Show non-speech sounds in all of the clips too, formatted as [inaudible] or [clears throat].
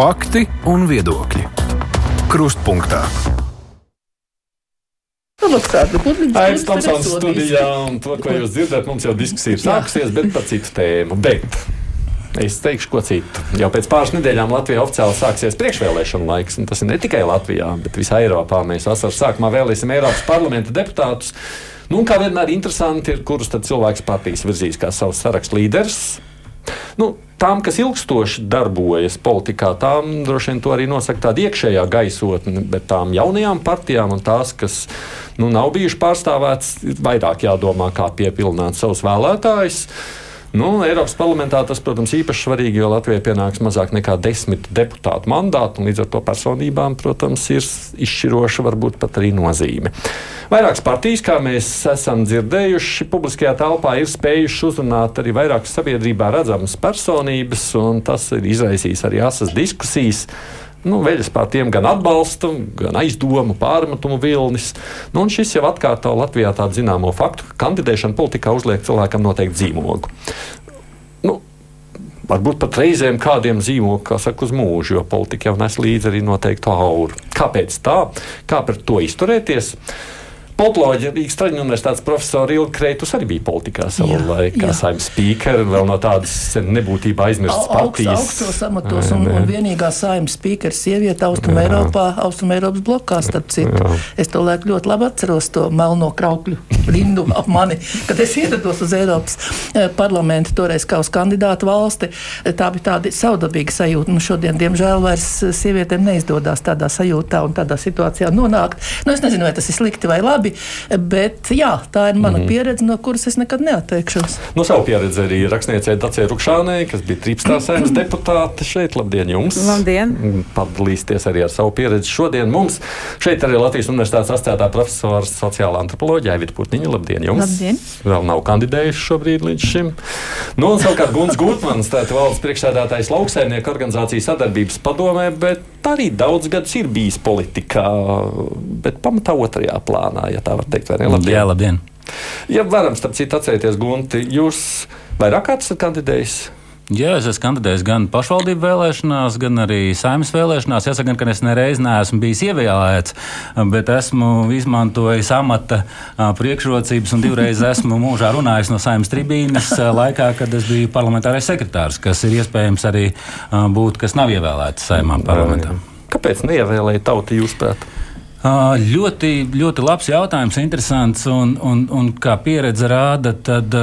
Fakti un viedokļi. Krustpunktā. Aizsmeļamies Tomsons studijā, un to, ko jūs dzirdat, mums jau diskusija ir sākusies, bet par citu tēmu. Bet es teikšu, ko citu. Jau pēc pāris nedēļām Latvijā oficiāli sāksies priekšvēlēšana laiks, un tas ir ne tikai Latvijā, bet visā Eiropā. Mēs vasaras sākumā vēlēsim Eiropas parlamenta deputātus. Nu, kā vienmēr interesanti ir, kurus tad cilvēks partijas virzīs kā savus sarakstu līderus. Nu, tām, kas ilgstoši darbojas politikā, tām droši vien to arī nosaka tāda iekšējā gaisotne, bet tām jaunajām partijām un tās, kas nu, nav bijušas pārstāvētas, ir vairāk jādomā, kā piepildīt savus vēlētājus. Nu, Eiropas parlamentā tas, protams, īpaši svarīgi, jo Latvijai pienāks mazāk nekā desmit deputātu mandātu, un līdz ar to personībām, protams, ir izšķiroša, varbūt pat arī nozīme. Vairākas partijas, kā mēs esam dzirdējuši, publiskajā telpā ir spējušas uzrunāt arī vairākas sabiedrībā redzamas personības, un tas ir izraisījis arī asas diskusijas nu, veļas pār tiem gan atbalsta, gan aizdomu, pārmetumu vilnis. Nu, šis jau atkārto Latvijā tādu zināmo faktu, ka kandidēšana politikā uzliek cilvēkam noteikti zīmogu. Nu, varbūt pat reizēm kādiem zīmogu, kā saka, uz mūžu, jo politika jau nes līdzi arī noteiktu auru. Kāpēc tā? Kā par to izturēties? Politoloģija Rīgas Traģiņu universitātes profesora Ilga Kreitus arī bija politikā savā laikā, kā saimnes spīkera, vēl no tādas nebūtībā aizmirstas partijas. Augstos amatos un, un vienīgā saimnes spīkera sieviete Austrum Eiropā, Austrum Eiropas blokā, starp citu. Jā. Es to laiku ļoti labi atceros to melno kraukļu rindu ap mani, [laughs] kad es ierados uz Eiropas eh, parlamentu toreiz kā uz kandidātu valsti. Tā bija tāda saudabīga sajūta. Nu, šodien, diemžēl, vairs sievietēm neizdodas tādā sajūtā un tādā situācijā nonākt. Nu, es nezinu, vai tas ir slikti vai labi labi. Bet jā, tā ir mana mm -hmm. pieredze, no kuras es nekad neatteikšos. No savu pieredzi arī rakstniecei Dacē Rukšānei, kas bija trīpstā saimnes deputāte šeit. Labdien jums! Labdien! Padalīsties arī ar savu pieredzi šodien mums. Šeit arī Latvijas Universitātes asociētā profesora sociālā antropoloģija Aivita Putniņa. Labdien jums! Labdien! Vēl nav kandidējuši šobrīd līdz šim. Nu, un savukārt Guns Gutmans, tātad valsts priekšsēdētājs lauksaimnieku organizācijas sadarbības padomē, bet arī daudz gadus ir bijis politikā, bet pamatā otrajā plānā. Ja tā var teikt. Labdien. Jā, labdien! Ja varam, starp citu, atcerēties, Gunti, jūs vairāk kārtas esat kandidējis? Jā, es esmu kandidējis gan pašvaldību vēlēšanās, gan arī saimnes vēlēšanās. Jāsaka, ka es nereiz neesmu bijis ievēlēts, bet esmu izmantojis amata priekšrocības un divreiz esmu mūžā runājis no saimnes tribīnes laikā, kad es biju parlamentārais sekretārs, kas ir iespējams arī būt, kas nav ievēlēts saimā parlamentā. Kāpēc neievēlēja tauta jūsuprāt? Ļoti, ļoti labs jautājums, interesants. Un, un, un kā pieredze rāda, tad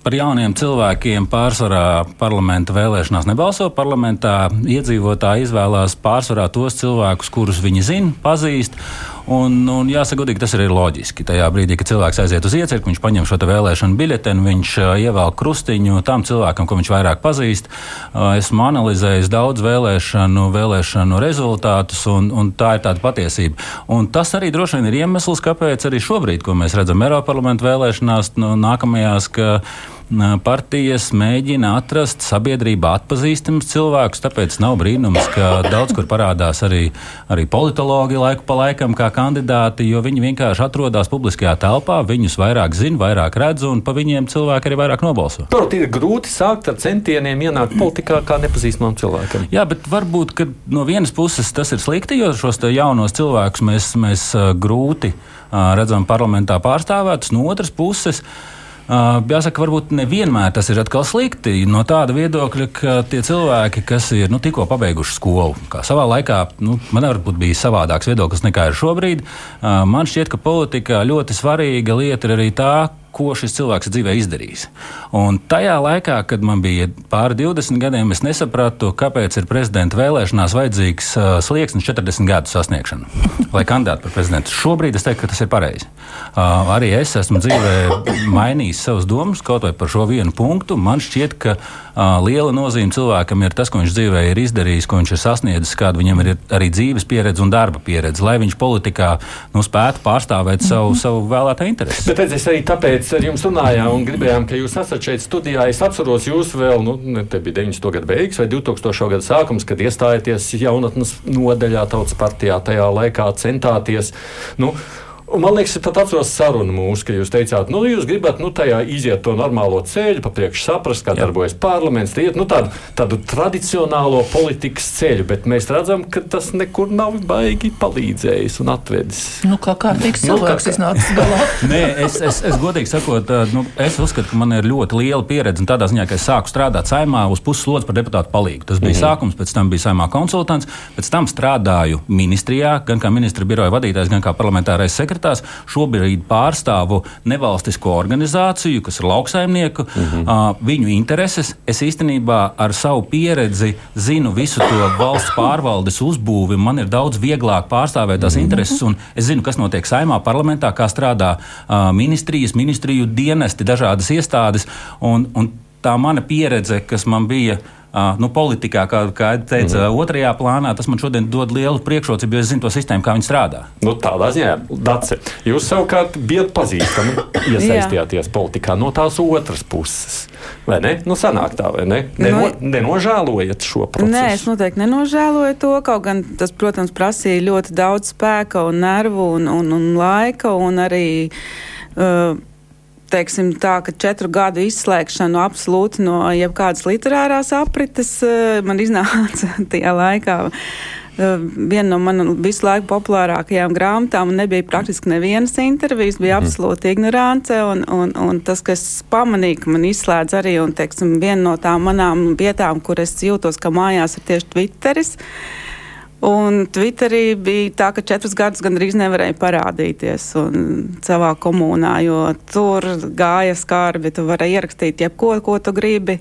par jauniem cilvēkiem pārsvarā parlamenta vēlēšanās nebalso. Parlamentā iedzīvotāji izvēlās pārsvarā tos cilvēkus, kurus viņi zina, pazīst. Un, un jāsaka, godīgi, tas ir loģiski. Tajā brīdī, kad cilvēks aiziet uz iecirkni, viņš paņem šo vēlēšanu biļeteni, viņš uh, ievelk krustiņu tam cilvēkam, ko viņš vairāk pazīst. Uh, esmu analizējis daudz vēlēšanu, vēlēšanu rezultātus, un, un tā ir tāda patiesība. Un tas arī droši vien ir iemesls, kāpēc arī šobrīd, ko mēs redzam Eiropas parlamentu vēlēšanās, no nākamajās, ka partijas mēģina atrast sabiedrībā atpazīstamus cilvēkus. Tāpēc nav brīnums, ka daudz kur parādās arī, arī politologi laiku pa laikam kā kandidāti, jo viņi vienkārši atrodas publiskajā telpā, viņus vairāk zina, vairāk redz, un pa viņiem cilvēki arī vairāk nobalso. Tur ir grūti sākt ar centieniem ienākt politikā kā nepazīstamam cilvēkam. Jā, bet varbūt no vienas puses tas ir slikti, jo šos jaunos cilvēkus mēs, mēs grūti redzam parlamentā pārstāvētus. No otras puses, Jāsaka, varbūt nevienmēr tas ir atkal slikti. No tāda viedokļa, ka tie cilvēki, kas ir nu, tikko pabeiguši skolu, kā savā laikā, nu, man varbūt bija savādāks viedoklis nekā ir šobrīd. Man šķiet, ka politikā ļoti svarīga lieta ir arī tā, ko šis cilvēks dzīvē izdarījis. Un tajā laikā, kad man bija pāri 20 gadiem, es nesapratu, kāpēc ir prezidenta vēlēšanās vajadzīgs uh, slieksnis 40 gadu sasniegšana, lai kandidātu par prezidentu. Šobrīd es teiktu, ka tas ir pareizi. Uh, arī es esmu dzīvē mainījis savus domas kaut vai par šo vienu punktu. Man šķiet, ka uh, liela nozīme cilvēkam ir tas, ko viņš dzīvē ir izdarījis, ko viņš ir sasniedzis, kāda viņam ir arī dzīves pieredze un darba pieredze, lai viņš politikā nu, spētu pārstāvēt savu, savu vēlētāju interesi. Bet es arī tāpēc mēs ar jums runājām un gribējām, ka jūs esat šeit studijā. Es atceros jūs vēl, nu, te bija 90. gada beigas vai 2000. gada sākums, kad iestājāties jaunatnes nodaļā Tautas partijā. Tajā laikā centāties. Nu, Un man liekas, es pat atceros sarunu mūsu, ka jūs teicāt, nu, jūs gribat nu, tajā iziet to normālo ceļu, pa priekšu saprast, kā Jā. darbojas parlaments, iet nu, tādu, tādu tradicionālo politikas ceļu, bet mēs redzam, ka tas nekur nav baigi palīdzējis un atvedis. Nu, kā kārtīgs [laughs] cilvēks nu, kā... iznācis galā. [laughs] Nē, es, es, es godīgi sakot, nu, es uzskatu, ka man ir ļoti liela pieredze tādā ziņā, ka es sāku strādāt saimā uz puslodzi par deputātu palīgu. Tas bija mm sākums, pēc tam bija saimā konsultants, pēc tam strādāju ministrijā, gan kā ministra biroja vadītājs, gan kā parlamentārais sekretārs. Šobrīd pārstāvu nevalstisko organizāciju, kas ir lauksaimnieku, mm -hmm. uh, viņu intereses. Es īstenībā ar savu pieredzi zinu visu to valsts pārvaldes uzbūvi. Man ir daudz vieglāk pārstāvēt tās mm -hmm. intereses, un es zinu, kas notiek saimā, parlamentā, kā strādā uh, ministrijas, ministriju dienesti, dažādas iestādes. Un, un tā mana pieredze, kas man bija Uh, nu, politikā, kā, kā teica, mm -hmm. otrajā plānā, tas man šodien dod lielu priekšrocību, jo es zinu to sistēmu, kā viņi strādā. Nu, tādā ziņā, Dace, jūs savukārt bijat pazīstami [laughs] iesaistījāties politikā no tās otras puses. Vai ne? Nu, sanāk tā, vai ne? Neno, nu, nenožēlojat šo procesu? Nē, es noteikti nenožēloju to. Kaut gan tas, protams, prasīja ļoti daudz spēka un nervu un, un, un laika un arī. Uh, teiksim, tā, ka četru gadu izslēgšanu absolūti no jebkādas literārās aprites eh, man iznāca [laughs] tajā laikā. Eh, viena no manām visu laiku populārākajām grāmatām nebija praktiski nevienas intervijas, bija mm. absolūti ignorance. Un, un, un tas, kas pamanīja, ka man izslēdz arī, un teiksim, viena no tām manām vietām, kur es jūtos, ka mājās ir tieši Twitteris. Uh, Un Twitterī bija tā, ka četrus gadus gandrīz nevarēja parādīties savā komunā, jo tur gāja skarbi. Tu vari ierakstīt jebko, ko tu gribi.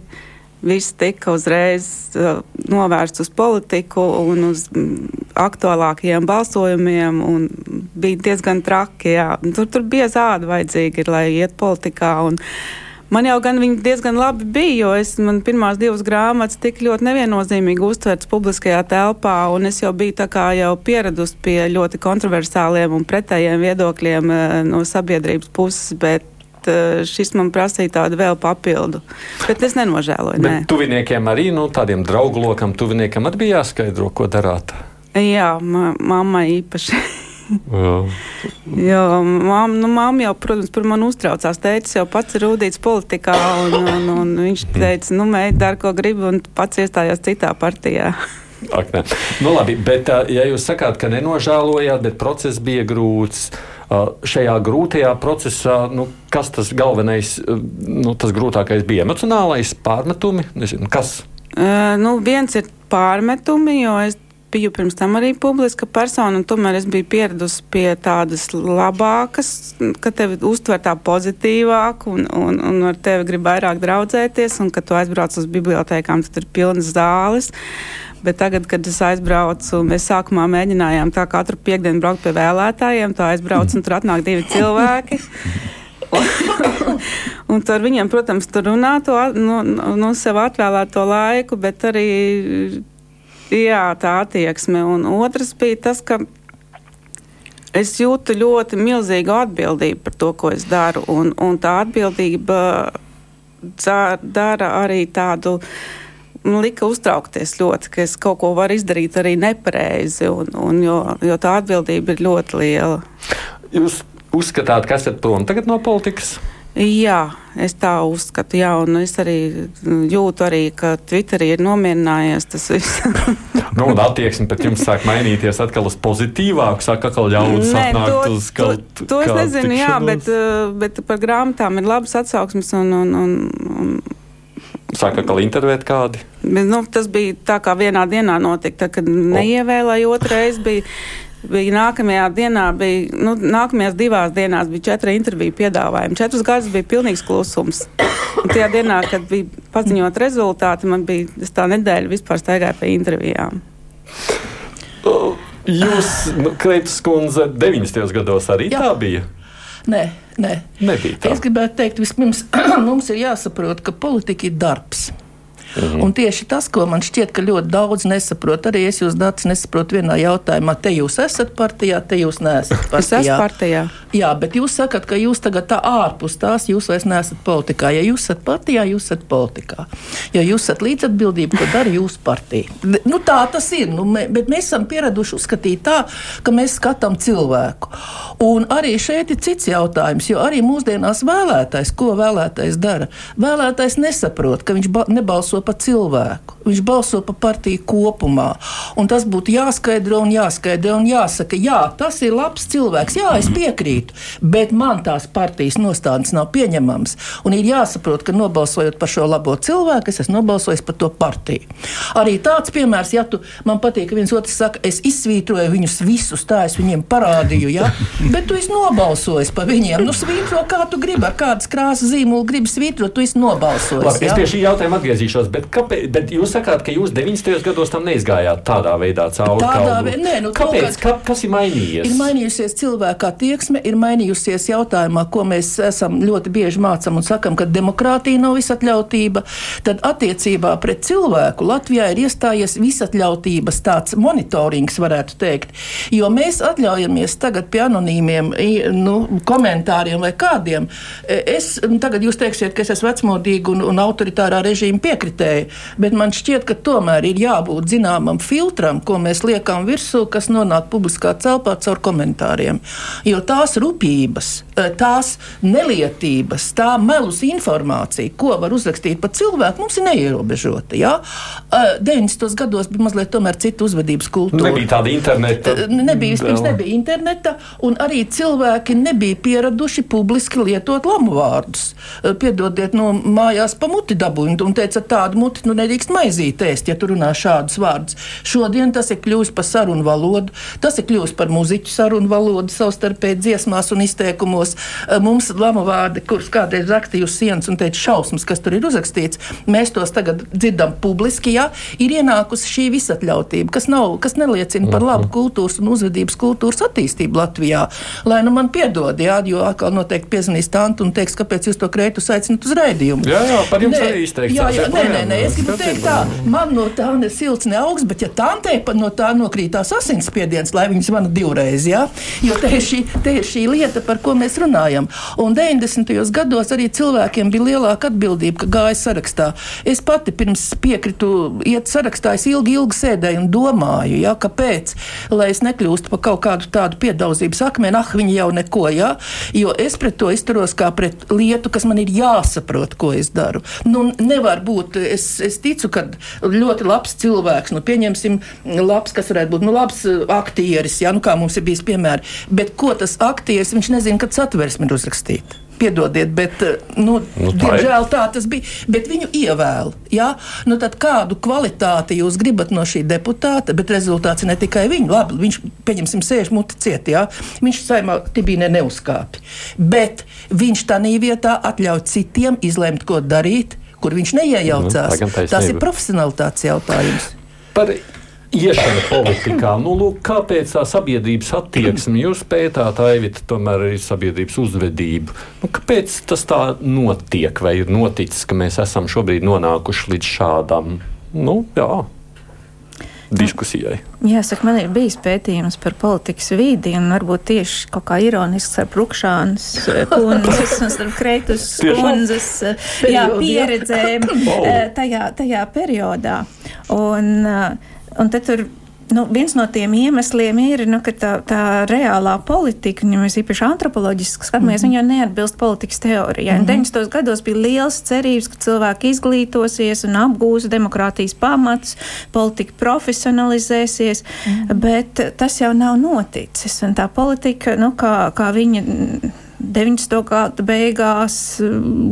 Viss tika uzreiz uh, novērsts uz politiku un uz mm, aktuālākajiem balsojumiem. Bija diezgan traki. Jā. Tur, tur bija zāda vajadzīga, lai iet politikā. Un, uh, Man jau gan viņi diezgan labi bija, jo es, man pirmās divas grāmatas tik ļoti neviennozīmīgi uztverts publiskajā telpā, un es jau biju tā kā jau pieradusi pie ļoti kontroversāliem un pretējiem viedokļiem eh, no sabiedrības puses, bet eh, šis man prasīja tādu vēl papildu. Bet es nenožēloju. Bet tuviniekiem arī, nu, tādiem draugu lokam, tuviniekam arī bija jāskaidro, ko darāt. Jā, ma mammai īpaši. [laughs] Jā, mamma, nu, mamma jau, protams, par mani uztraucās. Teicis, jau pats ir rūtīts politikā, un, un, un viņš teica, nu, meita, dari, ko gribi, un pats iestājās citā partijā. Ak, ne. nu, labi, bet, ja jūs sakāt, ka nenožēlojāt, bet process bija grūts, šajā grūtajā procesā, nu, kas tas galvenais, nu, tas grūtākais bija? Emocionālais pārmetumi? Nezinu, kas? Nu, viens ir pārmetumi, jo es biju pirms tam arī publiska persona, un tomēr es biju pieradusi pie tādas labākas, ka tevi uztver tā pozitīvāk, un, un, un ar tevi grib vairāk draudzēties, un kad tu aizbrauc uz bibliotekām, tad ir pilnas zāles. Bet tagad, kad es aizbraucu, mēs sākumā mēģinājām tā katru piekdienu braukt pie vēlētājiem, tā aizbraucu, un tur atnāk divi cilvēki. [laughs] un ar viņiem, protams, tur runā to nu, nu, sev atvēlēto laiku, bet arī Jā, tā attieksme. Un otrs bija tas, ka es jūtu ļoti milzīgu atbildību par to, ko es daru. Un, un tā atbildība dara arī tādu. Man lika uztraukties ļoti, ka es kaut ko varu izdarīt arī nepareizi, un, un jo, jo tā atbildība ir ļoti liela. Jūs uzskatāt, ka esat prom tagad no politikas? Jā, es tā uzskatu, jā, un es arī jūtu, arī, ka Twitterī ir nomierinājies tas viss. [laughs] nu, un attieksme pret jums sāk mainīties atkal uz pozitīvāku, sāk atkal ļaudis atnākt uz kaut ko. To, to es nezinu, tikšanos. jā, bet, eh, bet par grāmatām ir labas atsauksmes un. un, un, un Sāka atkal intervēt kādi? Bet, nu, tas bija tā kā vienā dienā notika, tad, kad neievēlēja otrreiz bija Bija nākamajā dienā, bija, nu, nākamajās divās dienās bija četri interviju piedāvājumi. Četrus gadus bija pilnīgs klusums. Un tajā dienā, kad bija paziņot rezultāti, man bija tā nedēļa vispār staigāja pa intervijām. Jūs, nu, Kreitas kundze, 90. gados arī Jā. tā bija? Nē, nē. Nebija tā. Es gribētu teikt, vispirms [clears throat] mums ir jāsaprot, ka politika ir darbs. Mhm. Un tieši tas, ko man šķiet, ka ļoti daudz nesaprot, arī es jūs datus nesaprotu vienā jautājumā. Te jūs esat partijā, te jūs neesat partijā. Es esmu partijā. Jā, bet jūs sakat, ka jūs tagad tā ārpus tās, jūs vairs neesat politikā. Ja jūs esat partijā, jūs esat politikā. Ja jūs esat līdzatbildība, ko dara jūsu partija. Nu, tā tas ir, nu, mē, bet mēs esam pieraduši uzskatīt tā, ka mēs skatām cilvēku. Un arī šeit ir cits jautājums, jo arī mūsdienās vēlētājs, ko vēlētājs dara? Vēlētājs nesaprot, ka viņš nebalso par cilvēku, viņš balso par partiju kopumā. Un tas būtu jāskaidro un jāskaidro un jāsaka, jā, tas ir labs cilvēks, jā, es piekrītu, bet man tās partijas nostādnes nav pieņemamas. Un ir jāsaprot, ka nobalsojot par šo labo cilvēku, es esmu nobalsojis par to partiju. Arī tāds piemērs, ja tu man patīk, ka viens otrs saka, es izsvītroju viņus visus, tā es viņiem parādīju, ja? bet tu esi nobalsojis par viņiem. Nu, svītro kā tu gribi, ar kādas krāsas zīmolu gribi svītrot, tu esi nobalsojis. Labi, ja? Es pie šī jautājuma atgriezīšos, bet, kāpēc, bet jūs sakāt, ka jūs 90. gados tam neizgājāt tādā veidā cauri. Tādā veidā, nē, nu, kāpēc? Ka, kas ir mainījies? Ir mainījusies cilvēka attieksme, ir mainījusies jautājumā, ko mēs esam ļoti bieži mācām un sakam, ka demokrātija nav visatļautība. Tad attiecībā pret cilvēku Latvijā ir iestājies visatļautības tāds monitorings, varētu teikt. Jo mēs atļaujamies tagad pie anonīmiem nu, komentāriem vai kādiem. Es tagad jūs teiksiet, ka es esmu vecmodīga un, un autoritārā režīma piekritēja, bet man šķiet, ka tomēr ir jābūt zināmam filtram, ko mēs liekam virsū, kas nonāk publiskā celpā caur komentāriem. Jo tās rupjības, tās nelietības, tā melus informācija, ko var uzrakstīt par cilvēku, mums ir neierobežota. Ja? 90. gados bija mazliet cita uzvedības kultūra. Nebija tāda interneta. Nebija, vispirms nebija interneta, un arī cilvēki nebija pieraduši publiski lietot lamu vārdus. Piedodiet, no mājās pa muti dabūju, un teica, tādu muti nu nedrīkst maizīt ēst, ja tu runā šādus vārdus. Šodien tas ir kļuvis par sarunu valodu, tas ir kļuvis par muziķu sarunu valodu savstarpēji dziesmās un izteikumos. Mums lamu vārdi, kurus kādreiz rakstīju uz sienas un teica šausmas, kas tur ir uzrakstīts, mēs tos tagad dzirdam publiski, ja ir ienākusi šī visatļautība, kas, nav, kas neliecina par labu kultūras un uzvedības kultūras attīstību Latvijā. Lai nu man piedod, jā, jo atkal noteikti piezvanīs tantu un teiks, kāpēc jūs to kreitu aicināt uz raidījumu. Jā, jā, par jums nē, arī izteikt. Jā, jā, nē, nē, nē, es gribu teikt tā, man no tā ne silts, ne augsts, bet ja pat no tā nokrītās asinsspiediens, lai viņas zvana divreiz, jā, jo te ir, šī, te ir šī lieta, par ko mēs runājam. Un 90. gados arī cilvēkiem bija lielāka atbildība, ka gāja sarakstā. Es pati pirms piekritu iet sarakstā, es ilgi, ilgi sēdēju un domāju, jā, kāpēc, lai es nekļūstu par kaut kādu tādu piedaudzības akmeni, ah, viņi jau neko, jā, jo es pret to izturos kā pret lietu, kas man ir jāsaprot, ko es daru. Nu, nevar būt, es, es ticu, ka ļoti labs cilvēks, nu, pieņemsim, labs, kas varētu būt, nu, labs uh, aktieris, jā, nu, kā mums ir bijis piemēri, bet ko tas aktieris, viņš nezina, kad satversme ir uzrakstīta. Piedodiet, bet uh, nu, nu, tā diemžēl tā tas bija. Bet viņu ievēl. Ja? Nu, tad kādu kvalitāti jūs gribat no šī deputāta, bet rezultāts ir ne tikai viņa. Labi, viņš, pieņemsim, sēž muti ciet, ja? viņš saimā tibīnē neuzkāpj. Bet viņš tādā vietā atļauj citiem izlemt, ko darīt, kur viņš neiejaucās. Nu, Tas ir profesionālitātes jautājums. Par iešana politikā. Nu, lūk, kāpēc tā sabiedrības attieksme, jūs pētāt, Aivita, tomēr ir sabiedrības uzvedība. Nu, kāpēc tas tā notiek, vai ir noticis, ka mēs esam šobrīd nonākuši līdz šādam? Nu, jā, diskusijai. Jāsaka, man ir bijis pētījums par politikas vidi, un varbūt tieši kaut kā ironisks ar Prukšānas kundzes un starp Kreitus [laughs] kundzes jā, pieredzēm [laughs] tajā, tajā periodā. Un, un tad tur nu, viens no tiem iemesliem ir, nu, ka tā, tā reālā politika, ja mēs īpaši antropoloģiski skatāmies, mm -hmm. viņa neatbilst politikas teorijai. Mm -hmm. 90. gados bija liels cerības, ka cilvēki izglītosies un apgūs demokrātijas pamatus, politika profesionalizēsies, mm -hmm. bet tas jau nav noticis. Un tā politika, nu, kā, kā viņa 90. gada beigās,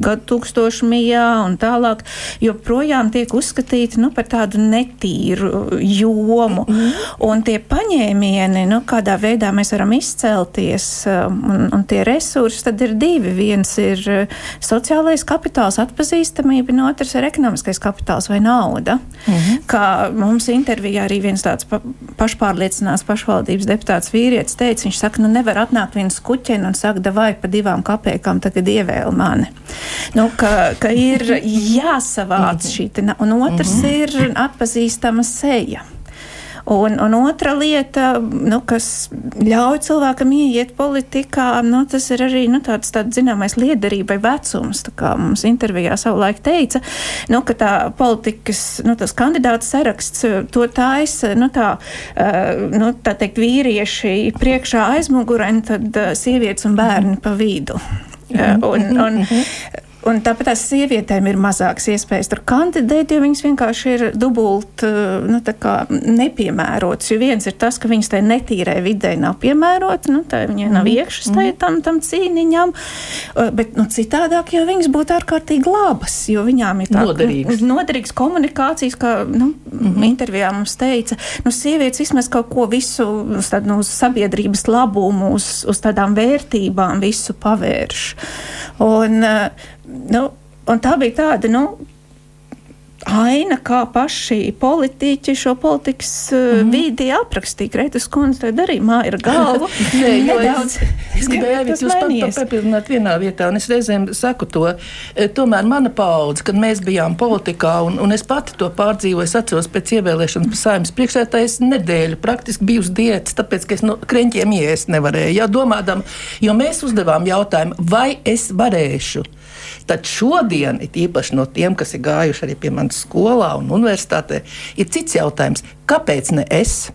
gadu tūkstošmijā un tālāk, joprojām tiek uzskatīti nu, par tādu netīru jomu. Mm -hmm. Un tie paņēmieni, nu, kādā veidā mēs varam izcelties, um, un, un tie resursi, tad ir divi. Viens ir uh, sociālais kapitāls, atpazīstamība, un otrs ir ekonomiskais kapitāls vai nauda. Mm -hmm. Kā mums intervijā arī viens tāds pa, pašpārliecinās pašvaldības deputāts vīrietis teica, viņš saka, nu nevar atnākt viens kuķeni un saka, vai pa divām kapekām tagad ievēl mani. Nu, ka, ka ir jāsavāc šī, un otrs -hmm. ir atpazīstama seja. Un, un otra lieta, nu, kas ļauj cilvēkam ieiet politikā, nu, tas ir arī nu, tāds, tāds zināmais liederībai vecums. Kā mums intervijā savulaik teica, nu, ka tā politikas, nu, kandidāts saraksts to taisa, nu, tā, uh, nu, tā teikt, vīrieši priekšā aizmugurē, un tad uh, sievietes un bērni pa vidu. Un, un, Un tāpēc tās sievietēm ir mazākas iespējas tur kandidēt, jo viņas vienkārši ir dubult eh, nu, nepiemērotas. Jo viens ir tas, ka viņas tajā netīrē vidē nav piemērotas, nu, tā viņai nav mhm. iekšas tajā mhm. tam, tam cīniņam, eh, bet nu, citādāk jau viņas būtu ārkārtīgi labas, jo viņām ir tādas noderīgas komunikācijas, kā nu, mm -hmm. intervijā mums teica, nu, sievietes vismaz kaut ko visu uz, tādu, nu, uz sabiedrības labumu, uz, uz tādām vērtībām visu pavērš. Un, uh, nu, tā bija tāda. Nu, aina, kā paši politiķi šo politikas mm -hmm. vidi aprakstīja. Kreitas kundze to darīja, māja ir galva. [laughs] Nē, nedaudz. Es, es gribēju arī jūs papildināt vienā vietā, un es reizēm saku to. E, tomēr mana paudze, kad mēs bijām politikā, un, un es pati to pārdzīvoju, es atceros pēc ievēlēšanas saimnes priekšētājas nedēļu, praktiski biju uz diētas, tāpēc, ka es no kreņķiem iest nevarēju. Jā, domādam, jo mēs uzdevām jautājumu, vai es varēšu Tad šodien, īpaši no tiem, kas ir gājuši arī pie manas skolā un universitātē, ir cits jautājums, kāpēc ne es?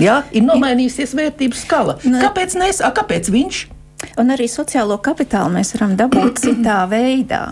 Jā, ir nomainījusies vērtību skala. Nu, kāpēc ne es? A, kāpēc viņš? Un arī sociālo kapitālu mēs varam dabūt citā veidā.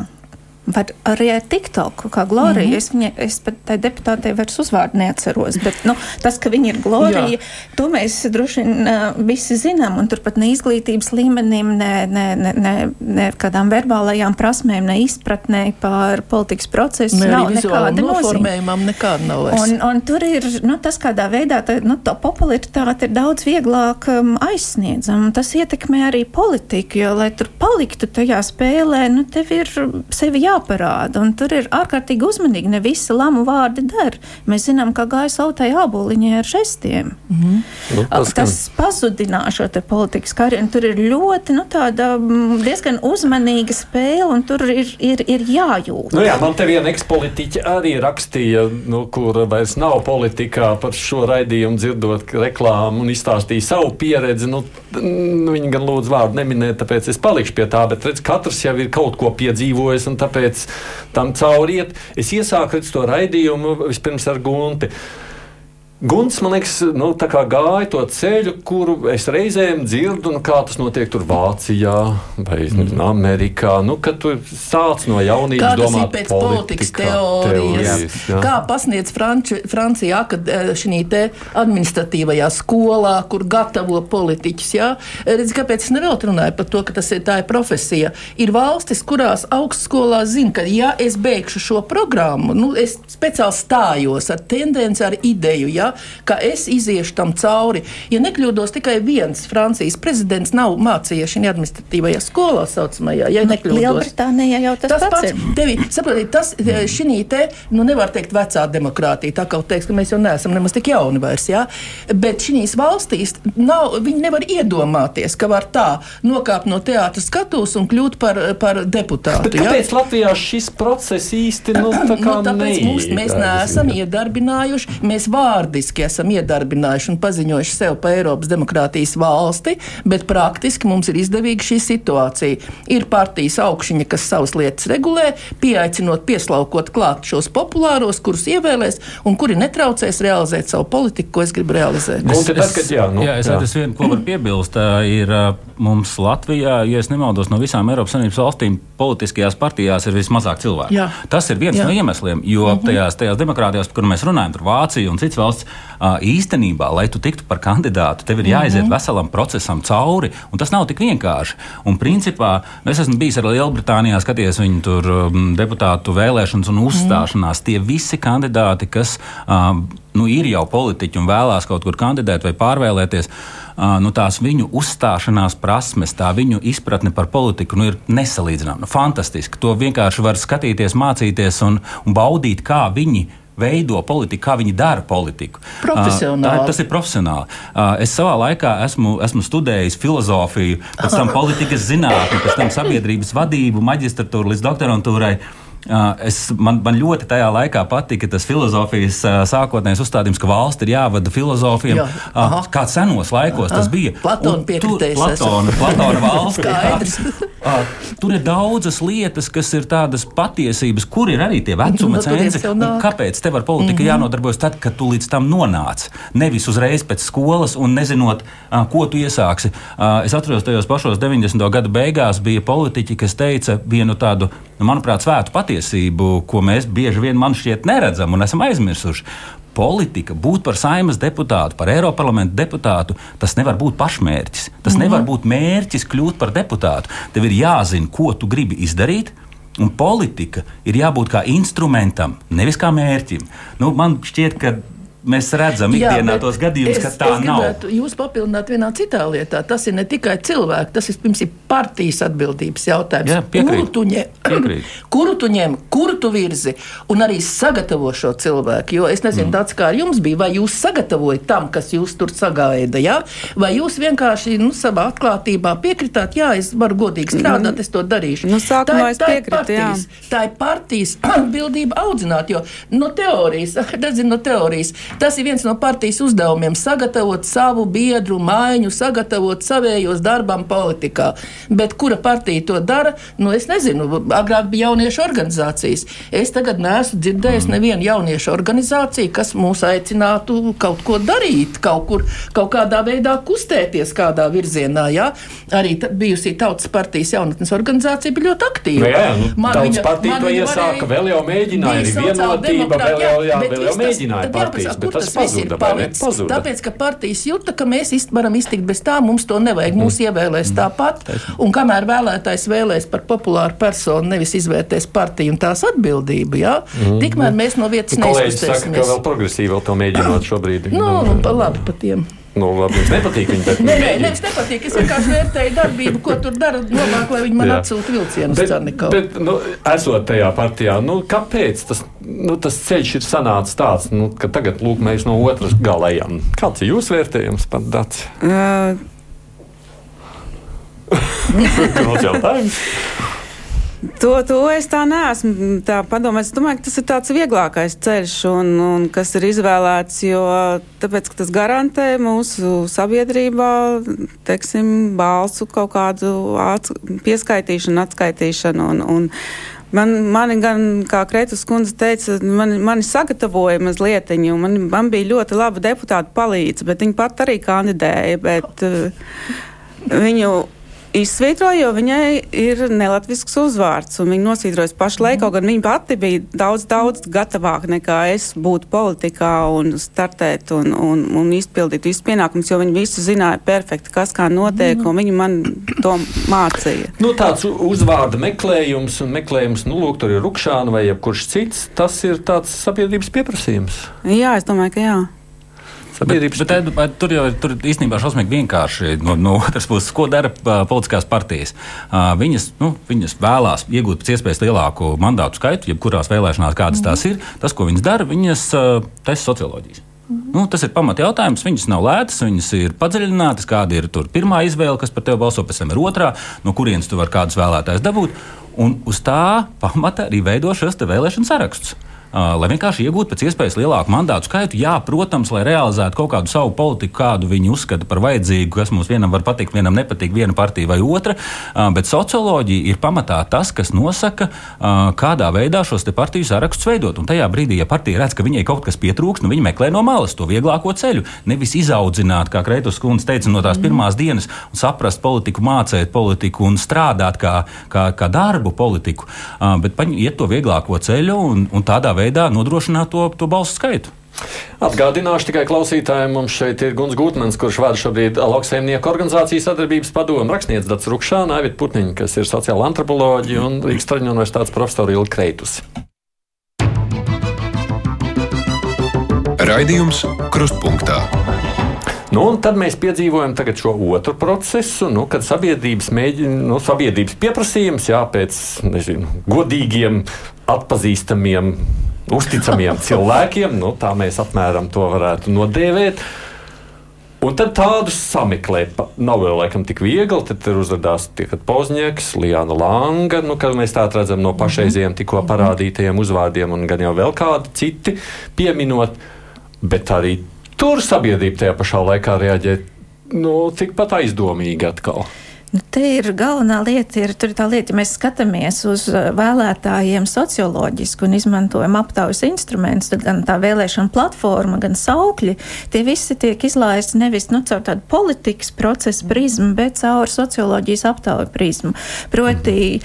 Var arī ar TikTok, kā Glorija. Mm -hmm. es, viņa, es pat tai deputātei vairs uzvārdu neatceros. Bet nu, tas, ka viņa ir Glorija, Jā. to mēs droši vien uh, visi zinām. Un turpat ne izglītības līmenim, ne, ne, ne, ne, ne kādām verbālajām prasmēm, ne izpratnē par politikas procesu ne, nav nekāda noformējumam nekāda nav vairs. Un, un tur ir nu, tas, kādā veidā tā, nu, tā popularitāte ir daudz vieglāk um, aizsniedzama. Tas ietekmē arī politiku, jo, lai tur paliktu tajā spēlē, nu, tev ir sevi jāpārāk jāparāda. Un tur ir ārkārtīgi uzmanīgi. Ne visi lamu vārdi der. Mēs zinām, ka gāja sautai āboliņai ar žestiem. Mm -hmm. nu, tas tas pazudināja šo politikas karjeru. Tur ir ļoti nu, tāda, mm, diezgan uzmanīga spēle, un tur ir, ir, ir jājūt. Nu, jā, man te viena ekspolitiķa arī rakstīja, nu, kur vairs nav politikā par šo raidījumu, dzirdot reklāmu un izstāstīja savu pieredzi. Nu, viņa gan lūdzu vārdu neminēt, tāpēc es palikšu pie tā. Bet redz, katrs jau ir kaut ko piedzīvojis, un tāpēc kāpēc tam cauriet. Es iesāku to raidījumu vispirms ar Gunti. Guns, man liekas, nu, gāja to ceļu, kuru es reizēm dzirdu, nu, kā tas notiek tur Vācijā vai mm. Amerikā. Nu, kad tu sāc no jaunības kā domāt pēc politikas teorijas, teorijas jā. kā pasniedz Franči, Francijā, kad eh, šī te administratīvajā skolā, kur gatavo politiķus. Jā, redz, kāpēc es neveltu runāju par to, ka tas ir tā ir profesija. Ir valstis, kurās augstskolā zina, ka ja es beigšu šo programmu, nu, es speciāli stājos ar tendenci, ar ideju. Jā, ka es iziešu tam cauri. Ja nekļūdos, tikai viens Francijas prezidents nav mācījies šajā administratīvajā skolā, saucamajā. Ja Lielbritānijā jau tas, tas pats, pats ir. Tevi, saprotiet, tas e, šī te, nu nevar teikt vecā demokrātija, tā kā teiks, ka mēs jau neesam nemaz tik jauni vairs, jā. Bet šīs valstīs nav, viņi nevar iedomāties, ka var tā nokāpt no teātra skatus un kļūt par, par deputātu. Bet kāpēc jā? Latvijā šis process īsti, nu, tā kā nu, tāpēc mums, mēs neesam iedarbinājuši, mēs vārdi burtiski esam iedarbinājuši un paziņojuši sev par Eiropas demokrātijas valsti, bet praktiski mums ir izdevīga šī situācija. Ir partijas augšņa, kas savas lietas regulē, pieaicinot, pieslaukot klāt šos populāros, kurus ievēlēs un kuri netraucēs realizēt savu politiku, ko es gribu realizēt. Es, es, kad, jā, nu, jā, es redzu, vienu, ko var piebilst, ir mums Latvijā, ja es nemaldos, no visām Eiropas Savienības valstīm politiskajās partijās ir vismazāk cilvēku. Jā. Tas ir viens jā. no iemesliem, jo -hmm. tajās, tajās demokrātijās, par kurām mēs runājam, tur Vācija un citas valsts, īstenībā, lai tu tiktu par kandidātu, tev ir jāiziet mm -hmm. veselam procesam cauri, un tas nav tik vienkārši. Un principā es esmu bijis arī Lielbritānijā, skaties viņu tur um, deputātu vēlēšanas un uzstāšanās. Mm -hmm. Tie visi kandidāti, kas um, nu, ir jau politiķi un vēlās kaut kur kandidēt vai pārvēlēties, nu, tās viņu uzstāšanās prasmes, tā viņu izpratne par politiku nu, ir nesalīdzināma. Nu, fantastiski. To vienkārši var skatīties, mācīties un, un baudīt, kā viņi veido politiku, kā viņi dara politiku. Profesionāli. Tā, tas ir profesionāli. Es savā laikā esmu, esmu studējis filozofiju, pēc tam [laughs] politikas zinātni, pēc tam sabiedrības vadību, maģistratūru līdz doktorantūrai. Es, man, man ļoti tajā laikā patika tas filozofijas sākotnējais uzstādījums, ka valsts ir jāvada filozofiem. Jā, kā senos laikos aha. tas bija. Platona piekritējis. Platona, Platona [laughs] valsts. tur ir daudzas lietas, kas ir tādas patiesības, kur ir arī tie vecuma [laughs] no, cenzi. Kāpēc tev ar politiku mm -hmm. jānodarbojas tad, kad tu līdz tam nonāc? Nevis uzreiz pēc skolas un nezinot, ko tu iesāksi. Es atceros, tajos pašos 90. gadu beigās bija politiķi, kas teica vienu tādu, manuprāt, svētu patiesību patiesību, ko mēs bieži vien man šķiet neredzam un esam aizmirsuši. Politika, būt par saimnes deputātu, par Eiropas parlamentu deputātu, tas nevar būt pašmērķis. Tas mm -hmm. nevar būt mērķis kļūt par deputātu. Tev ir jāzina, ko tu gribi izdarīt, Un politika ir jābūt kā instrumentam, nevis kā mērķim. Nu, man šķiet, ka mēs redzam ikdienā tos gadījumus, ka tā es nav. Jūs papildināt vienā citā lietā. Tas ir ne tikai cilvēki, tas vispirms ir partijas atbildības jautājums. Jā, piekrīt, kuru, tu ņem, [clears throat] kuru tu ņem, kuru tu virzi un arī sagatavo šo cilvēku. Jo es nezinu, mm. tāds kā jums bija, vai jūs sagatavojat tam, kas jūs tur sagaida, ja? vai jūs vienkārši nu, savā atklātībā piekritāt, jā, es varu godīgi strādāt, mm. es to darīšu. Nu, sākumā tā, piekrit, partijas, tā ir partijas [clears throat] atbildība audzināt, jo no teorijas, [clears throat] nezinu, no teorijas Tas ir viens no partijas uzdevumiem - sagatavot savu biedru maiņu, sagatavot savējos darbam politikā. Bet kura partija to dara? Nu, es nezinu. Agrāk bija jauniešu organizācijas. Es tagad neesmu dzirdējis mm. nevienu jauniešu organizāciju, kas mūs aicinātu kaut ko darīt, kaut kur, kaut kādā veidā kustēties kādā virzienā. Ja? Arī bijusī Tautas partijas jaunatnes organizācija bija ļoti aktīva. Nu, jā, jā, nu, man viņa, partija to iesāka, vēl jau mēģināja, arī vienotība, vēl jau, jā, vēl jau mēģināja partijas kur tas, tas viss ir palicis. Pazuda. Tāpēc, ka partijas jūta, ka mēs ist, varam iztikt bez tā, mums to nevajag. Mūs mm. ievēlēs tāpat. Un kamēr vēlētājs vēlēs par populāru personu, nevis izvērtēs partiju un tās atbildību, jā, mm. tikmēr mēs no vietas neizsaka, ka vēl progresīvi vēl to mēģinot šobrīd. Nu, no, nu, pa labi pa tiem. Nu, labi, jums nepatīk viņa. Nē, nē, nevis nepatīk. Es vienkārši vērtēju darbību, ko tur dara. Labāk, lai viņi man atsūta vilcienu uz Cerniku. Bet, nu, esot tajā partijā, nu, kāpēc tas, nu, tas ceļš ir sanācis tāds, nu, ka tagad lūk, mēs no otras gala ejam? Kāds ir jūsu vērtējums par dats? [laughs] Uh. Kāds jautājums? To, to es tā neesmu tā padomājis. Es domāju, ka tas ir tāds vieglākais ceļš, un, un kas ir izvēlēts, jo tāpēc, tas garantē mūsu sabiedrībā, teiksim, balsu kaut kādu ats, pieskaitīšanu, atskaitīšanu. Un, un, Man, mani gan, kā Kretus kundze teica, mani, mani sagatavoja mazliet, un man, man bija ļoti laba deputāta palīdzība, bet viņa pat arī kandidēja. Bet, uh, viņu izsvītroja, jo viņai ir nelatvisks uzvārds. Viņa nosvītrojas pašu laiku, kaut gan viņa pati bija daudz, daudz gatavāka nekā es būt politikā un startēt un, un, un izpildīt visus pienākumus, jo viņi visu zināja perfekti, kas kā notiek, un viņi man to mācīja. Nu, tāds uzvārda meklējums un meklējums, nu, lūk, tur ir rukšāna vai jebkurš cits, tas ir tāds sabiedrības pieprasījums. Jā, es domāju, ka jā. Sabiedrības... Bet, bet, bet tur jau ir tur īstenībā šausmīgi vienkārši. No, no otras puses, ko dara politiskās partijas? Viņas, nu, viņas vēlās iegūt pēc iespējas lielāku mandātu skaitu, jebkurās vēlēšanās, kādas mm. tās ir. Tas, ko viņas dara, viņas taisa socioloģijas. Nu, tas ir pamat jautājums. Viņas nav lētas, viņas ir padziļinātas. Kāda ir pirmā izvēle, kas par tevi balso, pēc tam ir otrā, no kurienes tu vari kādus vēlētājus dabūt. Un uz tā pamata arī veido šos vēlēšanu sarakstus lai vienkārši iegūtu pēc iespējas lielāku mandātu skaitu. Jā, protams, lai realizētu kaut kādu savu politiku, kādu viņi uzskata par vajadzīgu, kas mums vienam var patikt, vienam nepatīk, viena partija vai otra. Bet socioloģija ir pamatā tas, kas nosaka, kādā veidā šos partiju sarakstus veidot. Un tajā brīdī, ja partija redz, ka viņai kaut kas pietrūkst, nu viņi meklē no malas to vieglāko ceļu. Nevis izaudzināt, kā Kreitus kundze teica, no tās mm. pirmās dienas, un saprast politiku, mācīt politiku un strādāt kā, kā, kā darbu politiku, bet iet to vieglāko ceļu un, un tādā veidā veidā nodrošināt to, to balsu skaitu. Atgādināšu tikai klausītājiem, mums šeit ir Guns Gutmans, kurš vada šobrīd lauksaimnieku organizācijas sadarbības padomu, rakstnieks Dats Rukšāna, Aivit Putniņa, kas ir sociāla antropoloģija un Rīgas Traģiņu universitātes profesora Ilga Kreitus. Raidījums Krustpunktā. Nu, tad mēs piedzīvojam šo otru procesu, nu, kad sabiedrības, mēģina, nu, sabiedrības pieprasījums jā, pēc nezinu, godīgiem, atpazīstamiem uzticamiem cilvēkiem. Nu, tā mēs apmēram to varētu nodēvēt. Un tad tādus sameklēt nav vēl laikam tik viegli. Tad uzrādās Pozņēks, Lijāna Langa, nu, kad mēs tā redzam no pašreizējiem tikko parādītajiem uzvārdiem, un gan jau vēl kādi citi pieminot. Bet arī tur sabiedrība tajā pašā laikā reaģē nu, tikpat aizdomīgi atkal. Nu, te ir galvenā lieta, ir tā lieta, ja mēs skatāmies uz uh, vēlētājiem socioloģiski un izmantojam aptaujas instrumentus, tad gan tā vēlēšana platforma, gan saukļi, tie visi tiek izlaisti nevis nu, caur tādu politikas procesu prizmu, bet caur socioloģijas aptauju prizmu. Proti,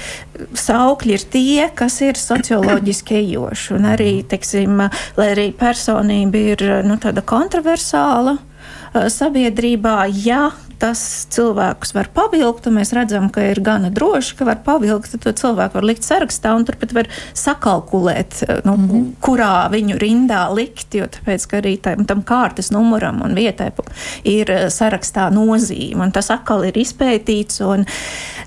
saukļi ir tie, kas ir socioloģiski ejoši, un arī, teiksim, lai arī personība ir nu, tāda kontroversāla uh, sabiedrībā, ja tas cilvēkus var pavilkt, un mēs redzam, ka ir gana droši, ka var pavilkt, tad to cilvēku var likt sarakstā, un turpat var sakalkulēt, nu, mm -hmm. kurā viņu rindā likt, jo tāpēc, ka arī tam, tam kārtas numuram un vietai ir eh, sarakstā nozīme, un tas atkal ir izpētīts, un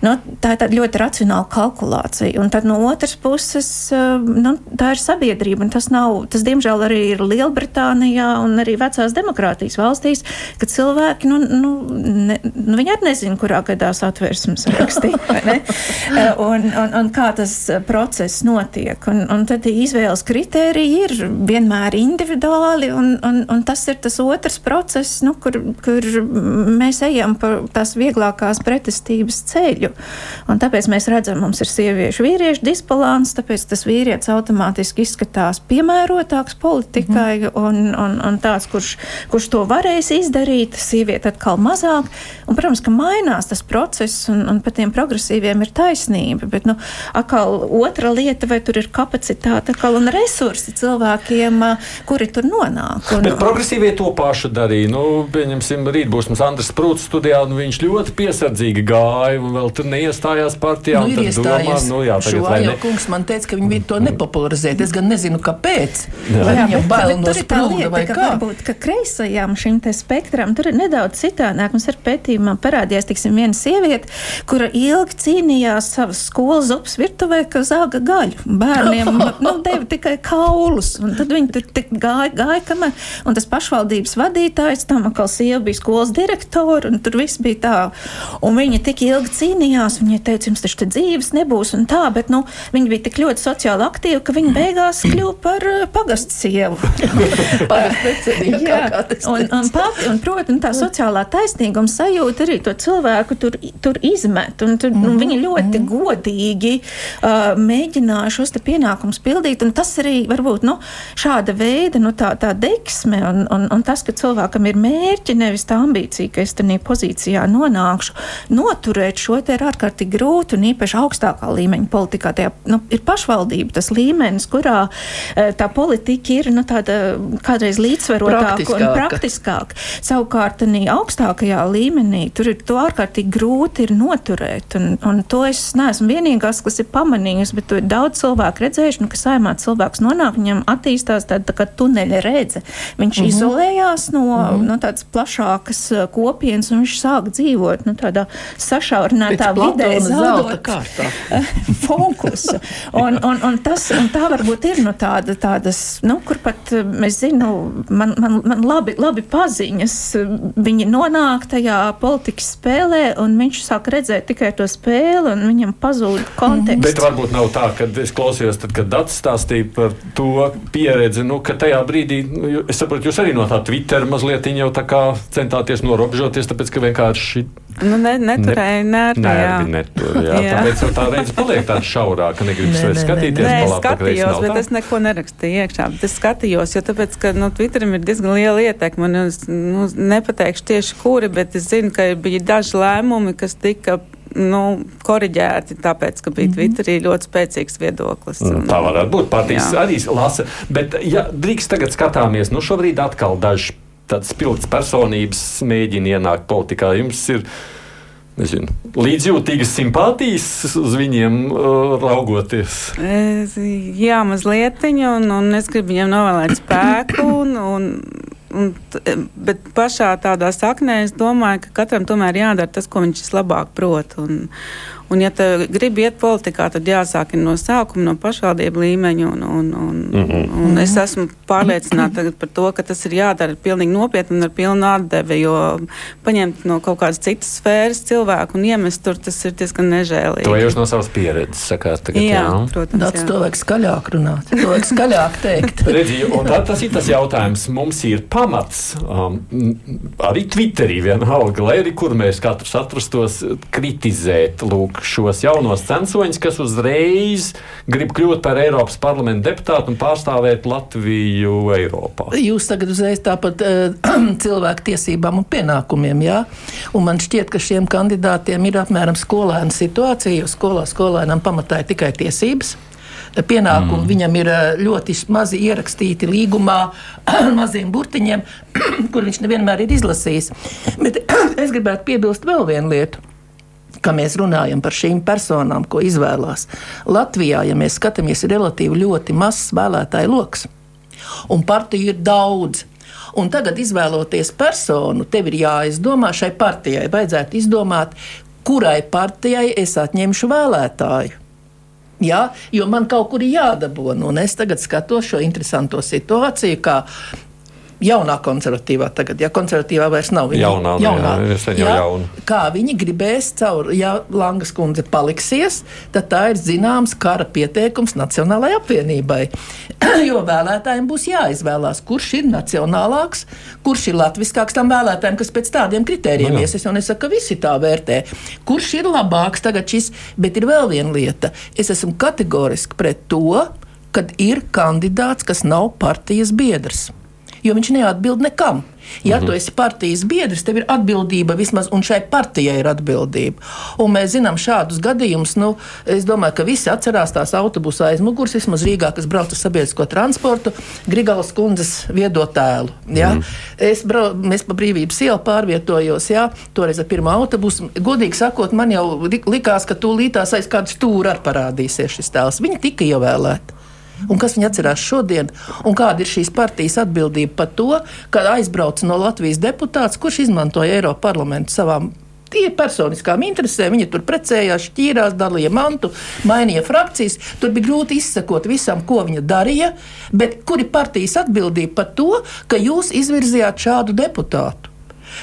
nu, tā ir ļoti racionāla kalkulācija. Un tad no otras puses, eh, nu, tā ir sabiedrība, un tas nav, tas diemžēl arī ir Lielbritānijā un arī vecās demokrātijas valstīs, ka cilvēki, nu, nu ne, nu, viņi arī nezina, kurā gadā satversmes rakstīja. [laughs] un, un, un kā tas process notiek. Un, un tad izvēles kritēriji ir vienmēr individuāli, un, un, un tas ir tas otrs process, nu, kur, kur mēs ejam pa tās vieglākās pretestības ceļu. Un tāpēc mēs redzam, mums ir sieviešu vīriešu disbalans, tāpēc tas vīrietis automātiski izskatās piemērotāks politikai mm. un, un, un tāds, kurš, kurš to varēs izdarīt, sieviete atkal mazāk. Un, protams, ka mainās tas process, un, un pat tiem progresīviem ir taisnība. Bet, nu, atkal otra lieta, vai tur ir kapacitāte atkal, un resursi cilvēkiem, kuri tur nonāk. Un, Bet progresīvie to pašu darīja. Nu, pieņemsim, rīt būs mums Andris Prūts studijā, un viņš ļoti piesardzīgi gāja, un vēl tur neiestājās partijā. Nu, ir iestājies. Nu, jā, tagad, Šo ne... kungs man teica, ka viņi to nepopularizēt. Es gan nezinu, kāpēc. Jā. Vai viņam bail no sprūda vai kā? Varbūt, ka kreisajām šim te spektram tur ir nedaudz citādāk. Mums ir pētījumā parādījās tiksim, viena sieviete, kura ilgi cīnījās savas skolas zupas virtuvē, ka zāga gaļu. Bērniem [laughs] nu, deva tikai kaulus, tad viņi tur gāja, gāja kamēr, un tas pašvaldības vadītājs, tam atkal sieva bija skolas direktora, un tur viss bija tā. Un viņa tik ilgi cīnījās, viņa teica, jums taču te dzīves nebūs, un tā, bet, nu, viņa bija tik ļoti sociāli aktīva, ka viņa beigās kļuva par uh, pagastu sievu. [laughs] Jā, un, un, pati, un, protams, tā sociālā taisnīguma sajūta arī to cilvēku tur, tur izmet. Un, tur, mm -hmm. nu, viņi ļoti mm -hmm. godīgi uh, mēģināja šos pienākumus pildīt. Tas arī varbūt nu, šāda veida nu, tā, tā deksme un, un, un tas, ka cilvēkam ir mērķi, nevis tā ambīcija, ka es tādā pozīcijā nonākšu, noturēt šo te ir ārkārtīgi grūti un īpaši augstākā līmeņa politikā. Tajā, nu, ir pašvaldība tas līmenis, kurā uh, tā politika ir nu, tāda kādreiz līdzsvarotāka un praktiskāka. Savukārt, augstākajā līmenī, tur ir to ārkārtīgi grūti ir noturēt. Un, un to es neesmu vienīgās, kas ir pamanījusi, bet ir daudz cilvēku redzējuši, nu, ka saimā cilvēks nonāk, viņam attīstās tāda tā kā tuneļa redze. Viņš mm -hmm. izolējās no, mm -hmm. no tādas plašākas uh, kopienas un viņš sāk dzīvot nu, tādā sašaurinātā vidē, zaudot [laughs] fokusu. Un, un, un, tas, un tā varbūt ir no tāda, tādas, nu, kur pat uh, mēs zinu, man, man, man labi, labi paziņas, viņi nonāk tajā politikas spēlē, un viņš sāk redzēt tikai to spēli, un viņam pazūd konteksts. Bet varbūt nav tā, ka es klausījos, tad, kad Dārts stāstīja par to pieredzi, nu, ka tajā brīdī, nu, es saprotu, jūs arī no tā Twitter mazliet jau tā kā centāties norobežoties, tāpēc ka vienkārši. Nu, ne, neturēja nervi. Nervi netur, jā. jā. Tāpēc tā redz paliek tāda šaurāka, negribas vairs skatīties. Nē, es skatījos, bet tā? es neko nerakstīju iekšā. Bet es skatījos, jo tāpēc, ka nu, Twitterim ir diezgan liela ietekme. Un es nu, nepateikšu tieši kuri, bet es zinu, ka bija daži lēmumi, kas tika nu, korģēti, tāpēc, ka bija -hmm. Twitterī ļoti spēcīgs viedoklis. Un, tā varētu būt. Partijas arī lasa. Bet, ja drīkst tagad skatāmies, nu šobrīd atkal daži tādas pilnas personības mēģina ienākt politikā. Jums ir nezinu, līdzjūtīgas simpātijas uz viņiem uh, raugoties? Es, jā, mazliet, un, un es gribu viņiem novēlēt spēku. Un, un, un, bet pašā tādā saknē es domāju, ka katram tomēr jādara tas, ko viņš vislabāk prot. Un, Un, ja gribi iet politikā, tad jāsāk no sākuma, no pašvaldību līmeņa. Un, un, un, mm -hmm. un es esmu pārliecināta par to, ka tas ir jādara pilnīgi nopietni un ar pilnu atdevi, jo paņemt no kaut kādas citas sfēras cilvēku un iemest tur, tas ir diezgan nežēlīgi. To jūs no savas pieredzes sakāt tagad, jā? jā? Protams, Daudz jā. to vajag skaļāk runāt, to vajag skaļāk teikt. [laughs] Redzi, un tad tas ir tas jautājums. Mums ir pamats um, arī Twitterī vienalga, lai arī kur mēs katrs atrastos, kritizēt lūk, šos jaunos censoņus, kas uzreiz grib kļūt par Eiropas parlamenta deputātu un pārstāvēt Latviju Eiropā. Jūs tagad uzreiz tāpat [clears throat] uh, cilvēku tiesībām un pienākumiem, jā? Un man šķiet, ka šiem kandidātiem ir apmēram skolēna situācija, jo skolā skolēnam pamatā ir tikai tiesības pienākumi. Mm. Viņam ir eh, ļoti mazi ierakstīti līgumā, [clears throat] maziem burtiņiem, [clears throat] kur viņš nevienmēr ir izlasījis. Bet es gribētu piebilst vēl vienu lietu. Kā mēs runājam par šīm personām, ko izvēlās Latvijā, ja mēs skatāmies, ir relatīvi ļoti mazs vēlētāju lokus. Un partiju ir daudz. Un tagad, izvēloties personu, tev ir jāizdomā šai partijai. Vajadzētu izdomāt, kurai partijai es atņemšu vēlētāju. Ja, jo man kaut kur ir jādabūna, un es tagad skatos šo interesanto situāciju, kā jaunā konservatīvā tagad, ja konservatīvā vairs nav viņa jaunā, jaunā, jā, jā, jauna. kā viņi gribēs caur, ja Langas kundze paliksies, tad tā ir zināms kara pieteikums Nacionālajai apvienībai. [clears throat] jo vēlētājiem būs jāizvēlās, kurš ir nacionālāks, kurš ir latviskāks tam vēlētājiem, kas pēc tādiem kritērijiem no, nu ies. Es jau nesaku, ka visi tā vērtē. Kurš ir labāks tagad šis, bet ir vēl viena lieta. Es esmu kategoriski pret to, kad ir kandidāts, kas nav partijas biedrs jo viņš neatbild nekam. Ja mm -hmm. tu esi partijas biedrs, tev ir atbildība vismaz, un šai partijai ir atbildība. Un mēs zinām šādus gadījumus. Nu, es domāju, ka visi atcerās tās autobusu aizmugures, vismaz Rīgā, kas brauc ar sabiedrisko transportu, Grigalas kundzes viedo tēlu. Ja? Mm -hmm. Es brau, mēs pa brīvības ielu pārvietojos, ja? toreiz ar pirmo autobusu. Godīgi sakot, man jau likās, ka tūlītās aiz kāda stūra arī parādīsies šis tēls. Viņa tika ievēlēta un kas viņi atcerās šodien, un kāda ir šīs partijas atbildība par to, ka aizbrauca no Latvijas deputāts, kurš izmantoja Eiropas parlamentu savām Tie personiskām interesēm viņi tur precējās, šķīrās, dalīja mantu, mainīja frakcijas. Tur bija grūti izsekot visam, ko viņa darīja. Bet kur ir partijas atbildība par to, ka jūs izvirzījāt šādu deputātu?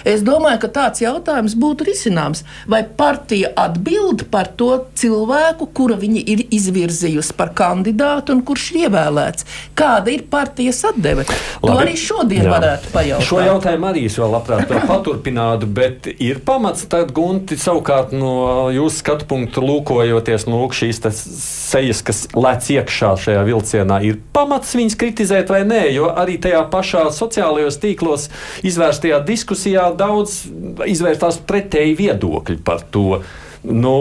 Es domāju, ka tāds jautājums būtu risināms. Vai partija atbild par to cilvēku, kura viņi ir izvirzījusi par kandidātu un kurš ir ievēlēts? Kāda ir partijas atdeve? Labi. To arī šodien Jā. varētu pajautāt. Šo jautājumu arī es vēl labprāt paturpinātu, bet ir pamats tad gunti savukārt no jūsu skatu punktu lūkojoties, nu, lūk, šīs sejas, kas lec iekšā šajā vilcienā, ir pamats viņas kritizēt vai nē, jo arī tajā pašā sociālajos tīklos izvērstajā diskusijā daudz izvērtās pretēji viedokļi par to. Nu,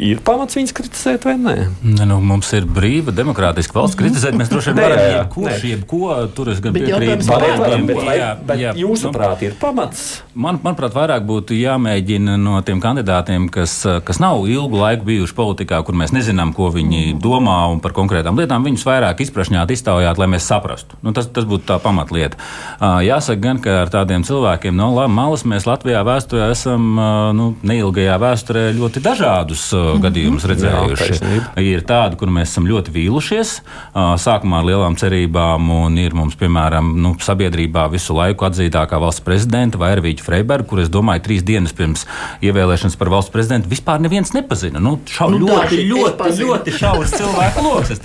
ir pamats viņus kritizēt, vai nē? Ne, nu, mums ir brīva, demokrātiska valsts. Kritizēt mēs droši vien varam jebkurš, jebko. Tur es gan piekrītu. Bet, bet, bet jā, jūsuprāt, nu, ir pamats? Man, manuprāt, vairāk būtu jāmēģina no tiem kandidātiem, kas, kas nav ilgu laiku bijuši politikā, kur mēs nezinām, ko viņi domā un par konkrētām lietām, viņus vairāk izprašņāt, iztaujāt, lai mēs saprastu. Nu, tas, tas būtu tā pamatlieta. Jāsaka gan, ka ar tādiem cilvēkiem no malas mēs Latvijā vēsturē esam nu, neilgajā vēsturē ļoti ļoti dažādus uh, gadījumus redzējuši. Jā, ir tādi, kur mēs esam ļoti vīlušies, uh, sākumā ar lielām cerībām, un ir mums, piemēram, nu, sabiedrībā visu laiku atzītākā valsts prezidenta vai Ervīķa Freiberga, kur es domāju, trīs dienas pirms ievēlēšanas par valsts prezidentu vispār neviens nepazina. Nu, šau, nu, ļoti, ļoti, ļoti, ļoti šaurs cilvēku lokus,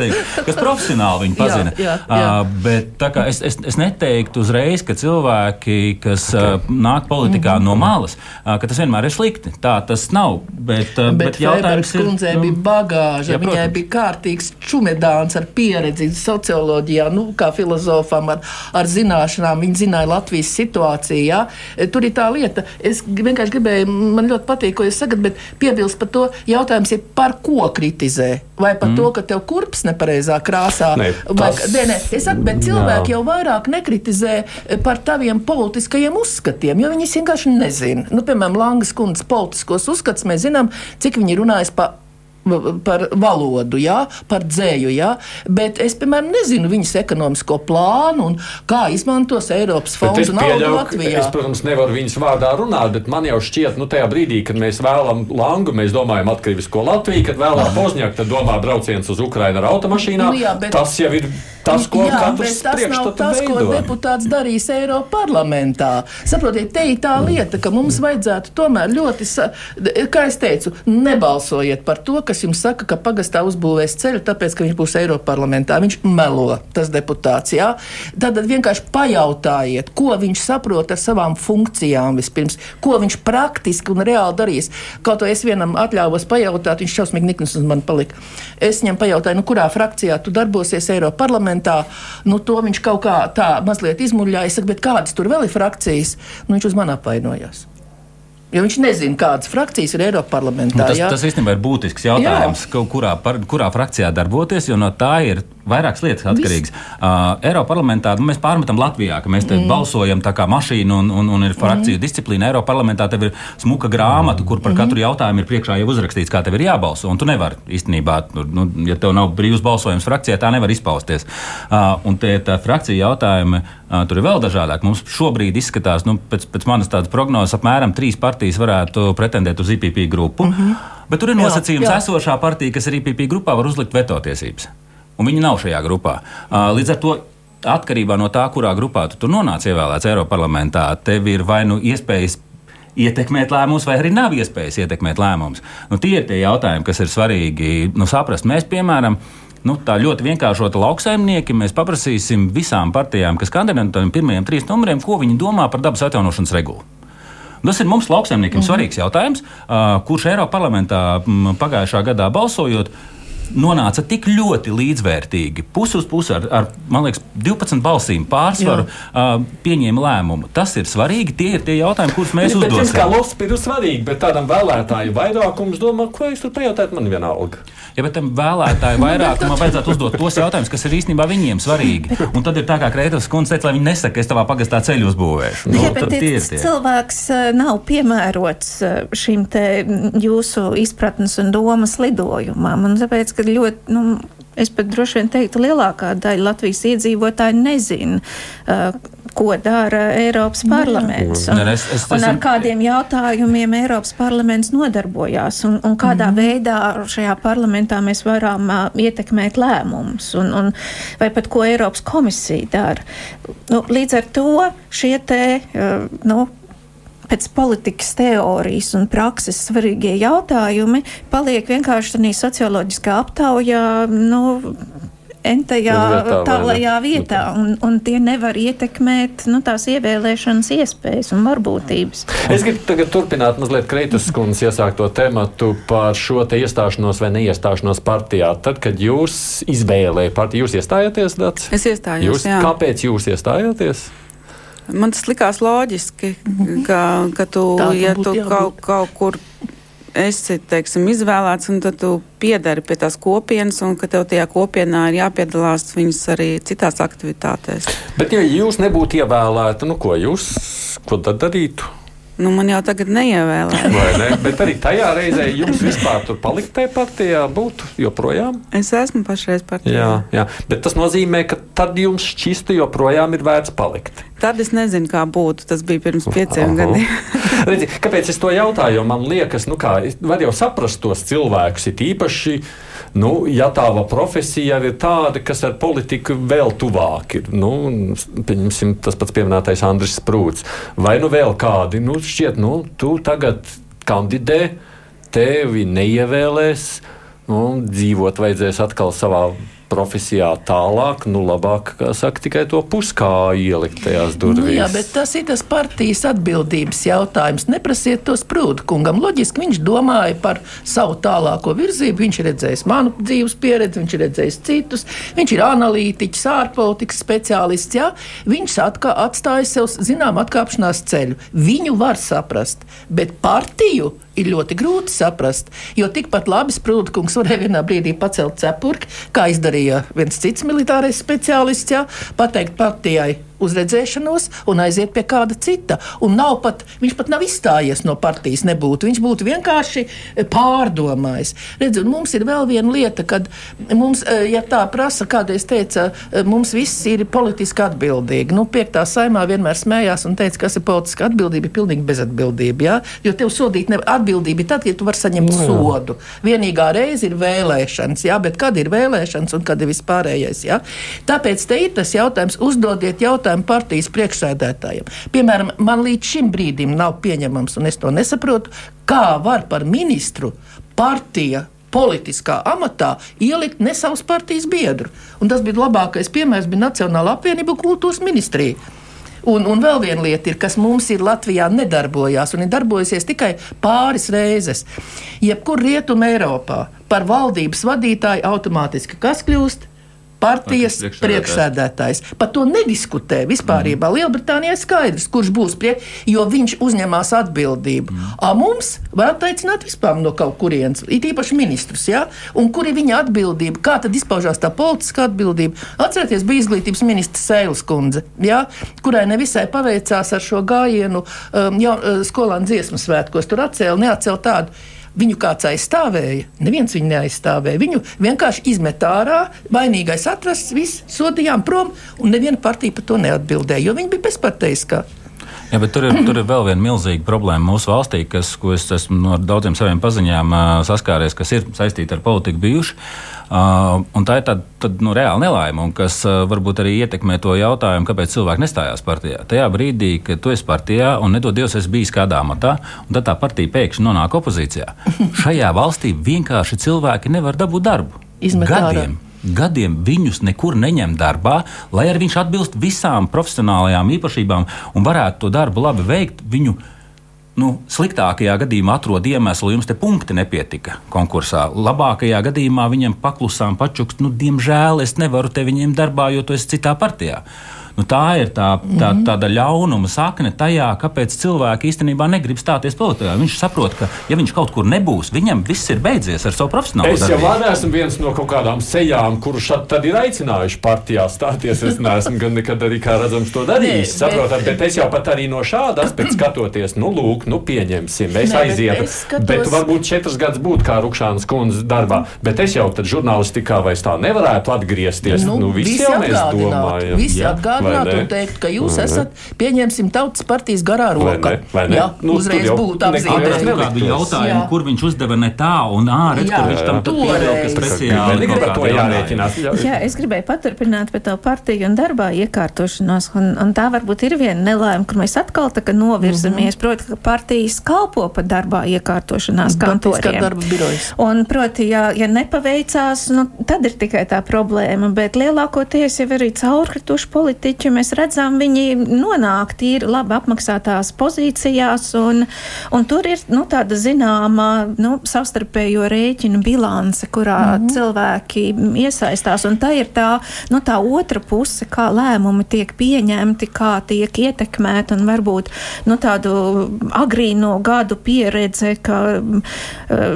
kas profesionāli viņu pazina. Jā, jā, jā. Uh, bet es, es, es neteiktu uzreiz, ka cilvēki, kas okay. uh, nāk politikā mm -hmm. no malas, uh, ka tas vienmēr ir slikti. Tā tas nav. Bet Bet, uh, bet, bet jautājums ir, kundzei nu, bija bagāža, jā, viņai bija kārtīgs čumedāns ar pieredzi socioloģijā, nu, kā filozofam ar, ar zināšanām. Viņa zināja Latvijas situāciju. Jā. Tur ir tā lieta, es vienkārši gribēju, man ļoti patīk, ko jūs sakat, bet piebilst par to jautājums ir, par ko kritizē. Vai par mm. to, ka tev kurps nepareizā krāsā? Ne, vai, tas... nē, nē, es saku, bet cilvēki jau vairāk nekritizē par taviem politiskajiem uzskatiem, jo viņi vienkārši nezina. Nu, piemēram, Langas kundzes politiskos uzskatus mēs zinām, cik viņi runājas par par valodu, jā, par dzēju. Jā, bet es, piemēram, nezinu viņas ekonomisko plānu un kā izmantos Eiropas fondu naudu Latvijā. Es, protams, nevaru viņas vārdā runāt, bet man jau šķiet, nu, tajā brīdī, kad mēs vēlam Langu, mēs domājam atkarīsko Latviju, kad vēlam Pozņaku, tad domā brauciens uz Ukrainu ar automašīnām. Nu, jā, bet... Tas jau ir tas, ko Jā, katrs tas nav tas, veido. ko deputāts darīs Eiropas parlamentā. Saprotiet, te ir tā lieta, ka mums vajadzētu tomēr ļoti, kā es teicu, nebalsojiet par to, kas jums saka, ka pagastā uzbūvēs ceļu, tāpēc, ka viņš būs Eiropas parlamentā. Viņš melo, tas deputāts. Jā? Tad vienkārši pajautājiet, ko viņš saprot ar savām funkcijām vispirms, ko viņš praktiski un reāli darīs. Kaut to es vienam atļāvos pajautāt, viņš šausmīgi nikns uz mani palika. Es viņam pajautāju, nu, kurā frakcijā tu darbosies Eiropas parlamentā nu, to viņš kaut kā tā mazliet izmuļāja. Saka, bet kādas tur vēl ir frakcijas? Nu, viņš uz mani apvainojās. Jo viņš nezina, kādas frakcijas ir Eiropas parlamentā. Nu, tas, jā? tas īstenībā ir būtisks jautājums, jā. kurā, par, kurā frakcijā darboties, jo no tā ir vairākas lietas atkarīgas. Uh, Eiropas parlamentā nu, mēs pārmetam Latvijā, ka mēs te mm. balsojam tā kā mašīna un, un, un ir frakciju mm. disciplīna. Eiropas parlamentā tev ir smuka grāmata, kur par mm. katru jautājumu ir priekšā jau uzrakstīts, kā tev ir jābalso. Un tu nevari īstenībā, nu, nu, ja tev nav brīvs balsojums frakcijā, tā nevar izpausties. Uh, un tie frakcija jautājumi uh, tur ir vēl dažādāk. Mums šobrīd izskatās, nu, pēc, pēc manas prognozes, apmēram trīs partijas varētu pretendēt uz IPP grupu. Mm -hmm. Bet tur ir nosacījums, ka esošā partija, kas ir IPP grupā, var uzlikt veto tiesības un viņi nav šajā grupā. Līdz ar to atkarībā no tā, kurā grupā tu nonāc ievēlēts Eiropas parlamentā, tev ir vai nu iespējas ietekmēt lēmumus, vai arī nav iespējas ietekmēt lēmumus. Nu, tie ir tie jautājumi, kas ir svarīgi nu, saprast. Mēs, piemēram, nu, tā ļoti vienkāršota lauksaimnieki, mēs paprasīsim visām partijām, kas tādiem pirmajiem trīs numuriem, ko viņi domā par dabas atjaunošanas regulu. Tas ir mums, lauksaimniekiem, mm -hmm. svarīgs jautājums, kurš Eiropas parlamentā pagājušā gadā balsojot, nonāca tik ļoti līdzvērtīgi, pusi uz pusi ar, ar liekas, 12 balsīm pārsvaru uh, pieņēma lēmumu. Tas ir svarīgi. Tie ir tie jautājumi, kurus mēs bet, uzdosim. Tas kā lops ir svarīgi, bet tādam vēlētāju vairākums domā, ko es tur pajautāt, man vienalga. Ja bet tam vēlētāju vairākumam vajadzētu uzdot tos jautājumus, kas ir īstenībā viņiem svarīgi. Un tad ir tā, kā Kreitas kundze teica, lai viņi nesaka, ka es tavā pagastā ceļu uzbūvēšu. Nu, ja, bet tie, tie. cilvēks nav piemērots šim te jūsu izpratnes un domas lidojumam. Un tāpēc, ka ļoti, nu, es pat droši vien teiktu, lielākā daļa Latvijas iedzīvotāji nezina. Uh, ko dara Eiropas parlaments un, ne, es, es, un ar kādiem jautājumiem Eiropas parlaments nodarbojās un, un kādā mm -hmm. veidā šajā parlamentā mēs varam uh, ietekmēt lēmumus un, un vai pat ko Eiropas komisija dara. Nu, līdz ar to šie te, uh, nu, pēc politikas teorijas un prakses svarīgie jautājumi paliek vienkārši tādā socioloģiskā aptaujā. Nu, entajā tālajā vietā, un, un tie nevar ietekmēt nu, tās ievēlēšanas iespējas un varbūtības. Es gribu tagad turpināt mazliet Kreitas kundzes iesākto tematu par šo te iestāšanos vai neiestāšanos partijā. Tad, kad jūs izvēlējāt partiju, jūs iestājāties, Dats? Es iestājos, jūs, jā. Kāpēc jūs iestājāties? Man tas likās loģiski, ka, ka tu, ja tu kaut, kaut kur esi teiksim, izvēlēts, un tad tu piedari pie tās kopienas, un ka tev tajā kopienā ir jāpiedalās viņas arī citās aktivitātēs. Bet, ja jūs nebūtu ievēlēti, nu ko jūs ko tad darītu? Nu, man jau tagad neievēlēja. ne? Bet arī tajā reizē jums vispār tur palikt tajā partijā, būtu joprojām? Es esmu pašreiz partijā. Jā, jā, bet tas nozīmē, ka tad jums šķistu joprojām ir vērts palikt. Tad es nezinu, kā būtu. Tas bija pirms pieciem Aha. gadiem. [laughs] Redzi, kāpēc es to jautāju? Man liekas, nu kā, var jau saprast tos cilvēkus, it īpaši nu, ja tava profesija ir tāda, kas ar politiku vēl tuvāk ir, nu, pieņemsim, tas pats pieminētais Andris Sprūts, vai nu vēl kādi, nu, šķiet, nu, tu tagad kandidē, tevi neievēlēs, nu, dzīvot vajadzēs atkal savā profesijā tālāk, nu labāk, kā saka, tikai to puskāju ielikt tajās durvīs. Nu, jā, bet tas ir tas partijas atbildības jautājums. Neprasiet to sprūdu kungam. Loģiski viņš domāja par savu tālāko virzību. Viņš ir redzējis manu dzīves pieredzi, viņš ir redzējis citus. Viņš ir analītiķis, ārpolitikas speciālists. Jā. Viņš atkā, atstāja sev zinām atkāpšanās ceļu. Viņu var saprast, bet partiju ir ļoti grūti saprast. Jo tikpat labi Sprūdkungs varēja vienā brīdī pacelt cepurki, kā izdarīja viens cits militārais speciālists, jā, pateikt partijai uz redzēšanos un aiziet pie kāda cita. Pat, viņš pat nav izstājies no partijas, nebūtu. Viņš būtu vienkārši pārdomājis. Redz, mums ir vēl viena lieta, kad mums, ja tā prasa, kādreiz teica, mums viss ir politiski atbildīgi. Nu, piektā saimā vienmēr smējās un teica, kas ir politiska atbildība, ir pilnīgi bezatbildība. Ja? Jo tev sodīt ne atbildība ir tad, ja tu vari saņemt no, nu sodu. Vienīgā reize ir vēlēšanas, ja? bet kad ir vēlēšanas un kad ir vispārējais. Ja? Tāpēc te ir tas jautājums, uzdodiet jautājumu partijas priekšsēdētājiem. Piemēram, man līdz šim brīdim nav pieņemams, un es to nesaprotu, kā var par ministru partija politiskā amatā ielikt ne savus partijas biedru. Un tas bija labākais piemērs, bija Nacionāla apvienība kultūras ministrija. Un, un vēl viena lieta, ir, kas mums ir Latvijā nedarbojās un ir darbojusies tikai pāris reizes. Jebkur rietumē Eiropā par valdības vadītāju automātiski kas kļūst? Partijas priekšsēdētājs. priekšsēdētājs. Par to nediskutē vispār. Mm. Lielbritānijā ir skaidrs, kurš būs priekš, jo viņš uzņemās atbildību. Mm. A mums varētu aicināt vispār no kaut kurienes, it īpaši ministrus, ja? un kur ir viņa atbildība, kā tad izpaužās tā politiskā atbildība. Atcerieties, bija izglītības ministrs Sēles kundze, ja? kurai nevisai paveicās ar šo gājienu um, jau, uh, skolānu dziesmu svētkos, tur atcēla, neatcēla tādu. Viņu kāds aizstāvēja, neviens viņu neaizstāvēja. Viņu vienkārši izmet ārā, vainīgais atrasts, viss sodījām prom, un neviena partija par to neatbildēja, jo viņi bija bezparteiskā. Jā, bet tur ir, tur ir vēl viena milzīga problēma mūsu valstī, kas, ko es esmu no daudziem saviem paziņām saskāries, kas ir saistīta ar politiku bijuši. Uh, tā ir tāda tad, nu, reāla nelaime, kas uh, varbūt arī ietekmē to jautājumu, kāpēc cilvēki nestājās partijā. Tajā brīdī, kad tu esi partijā un nedod Dievs, esi bijis kādā matā, un tad tā partija pēkšņi nonāk opozīcijā. [laughs] Šajā valstī vienkārši cilvēki nevar dabūt darbu. Izmet gadiem. Ārā gadiem viņus nekur neņem darbā, lai arī viņš atbilst visām profesionālajām īpašībām un varētu to darbu labi veikt. Viņu nu, sliktākajā gadījumā atrod iemeslu, jums te punkti nepietika konkursā. Labākajā gadījumā viņam paklusām pačukst, nu, diemžēl es nevaru te viņiem darbā, jo tu esi citā partijā. Nu, tā ir tā, tā, mhm. tāda ļaunuma sakne tajā, kāpēc cilvēki īstenībā negrib stāties politikā. Viņš saprot, ka, ja viņš kaut kur nebūs, viņam viss ir beidzies ar savu profesionālo darbu. Es jau darbību. esmu viens no kaut kādām sejām, kurus tad ir aicinājuši partijā stāties. Es neesmu gan nekad arī, kā redzams, to darījis. Saprotat, bet es jau pat arī no šāda aspekta skatoties, nu, lūk, nu, pieņemsim, es aizietu. Skatos... Bet varbūt četras gadus būtu kā Rukšānas kundzes darbā, bet es jau tad žurnālistikā vairs tā nevarētu atgriezties. Nu, nu visi, visi jau mēs domājam. Visi ja? Atgādināt un teikt, ka jūs vai esat, ne? pieņemsim, tautas partijas garā roka. Jā, nu, uzreiz būtu apzīmēta. Jautājumu, kur viņš uzdeva ne tā, un ārēc, kur viņš tam pievilka speciāli. Jārēķinās. Jā, es gribēju paturpināt par to partiju un darbā iekārtošanos, un, un tā varbūt ir viena nelaime, kur mēs atkal tā kā novirzamies, mm -hmm. proti, ka partijas kalpo par darbā iekārtošanās kantoriem. Un, proti, ja, ja nepaveicās, nu, tad ir tikai tā problēma, bet lielākoties jau arī caurkrituši politiķi mēs redzam, viņi nonāk tīri labi apmaksātās pozīcijās, un, un tur ir nu, tāda zināma nu, savstarpējo rēķinu bilance, kurā mm -hmm. cilvēki iesaistās. Un tā ir tā, nu, tā otra puse, kā lēmumi tiek pieņemti, kā tiek ietekmēti, un varbūt nu, tādu agrīno gadu pieredze, ka uh,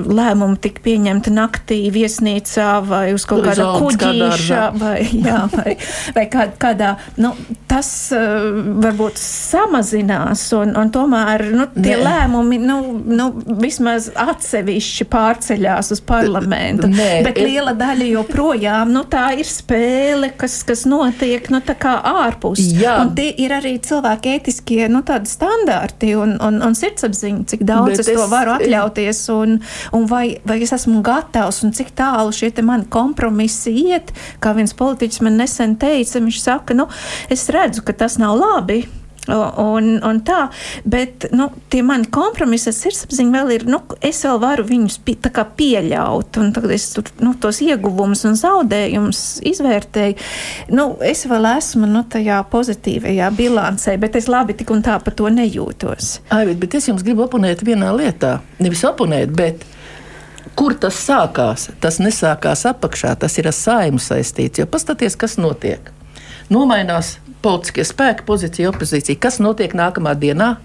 lēmumi tika pieņemti naktī viesnīcā vai uz kaut kāda kuģīša vai, jā, vai, vai kā, kādā. Nu, tas uh, varbūt samazinās, un, un tomēr nu, tie Nē. lēmumi nu, nu, vismaz atsevišķi pārceļās uz parlamentu. Nē, bet es... liela daļa joprojām nu, tā ir spēle, kas, kas notiek nu, ārpus. Jā. Un tie ir arī cilvēki ētiskie nu, standarti un, un, un sirdsapziņa, cik daudz bet es to varu atļauties, un, un vai, vai es esmu gatavs, un cik tālu šie mani kompromisi iet. Kā viens politiķis man nesen teica, viņš saka, nu, es redzu, ka tas nav labi. Un, un tā, bet nu, tie mani kompromisi ar sirdsapziņu vēl ir, nu, es vēl varu viņus pie, pieļaut, un tagad es tur nu, tos ieguvumus un zaudējumus izvērtēju. Nu, es vēl esmu nu, tajā pozitīvajā bilancē, bet es labi tik un tā par to nejūtos. Ai, bet, es jums gribu oponēt vienā lietā. Nevis oponēt, bet kur tas sākās? Tas nesākās apakšā, tas ir ar saimu saistīts. Jo pastaties, kas notiek nomainās politiskie spēki, pozīcija, opozīcija. Kas notiek nākamā dienā?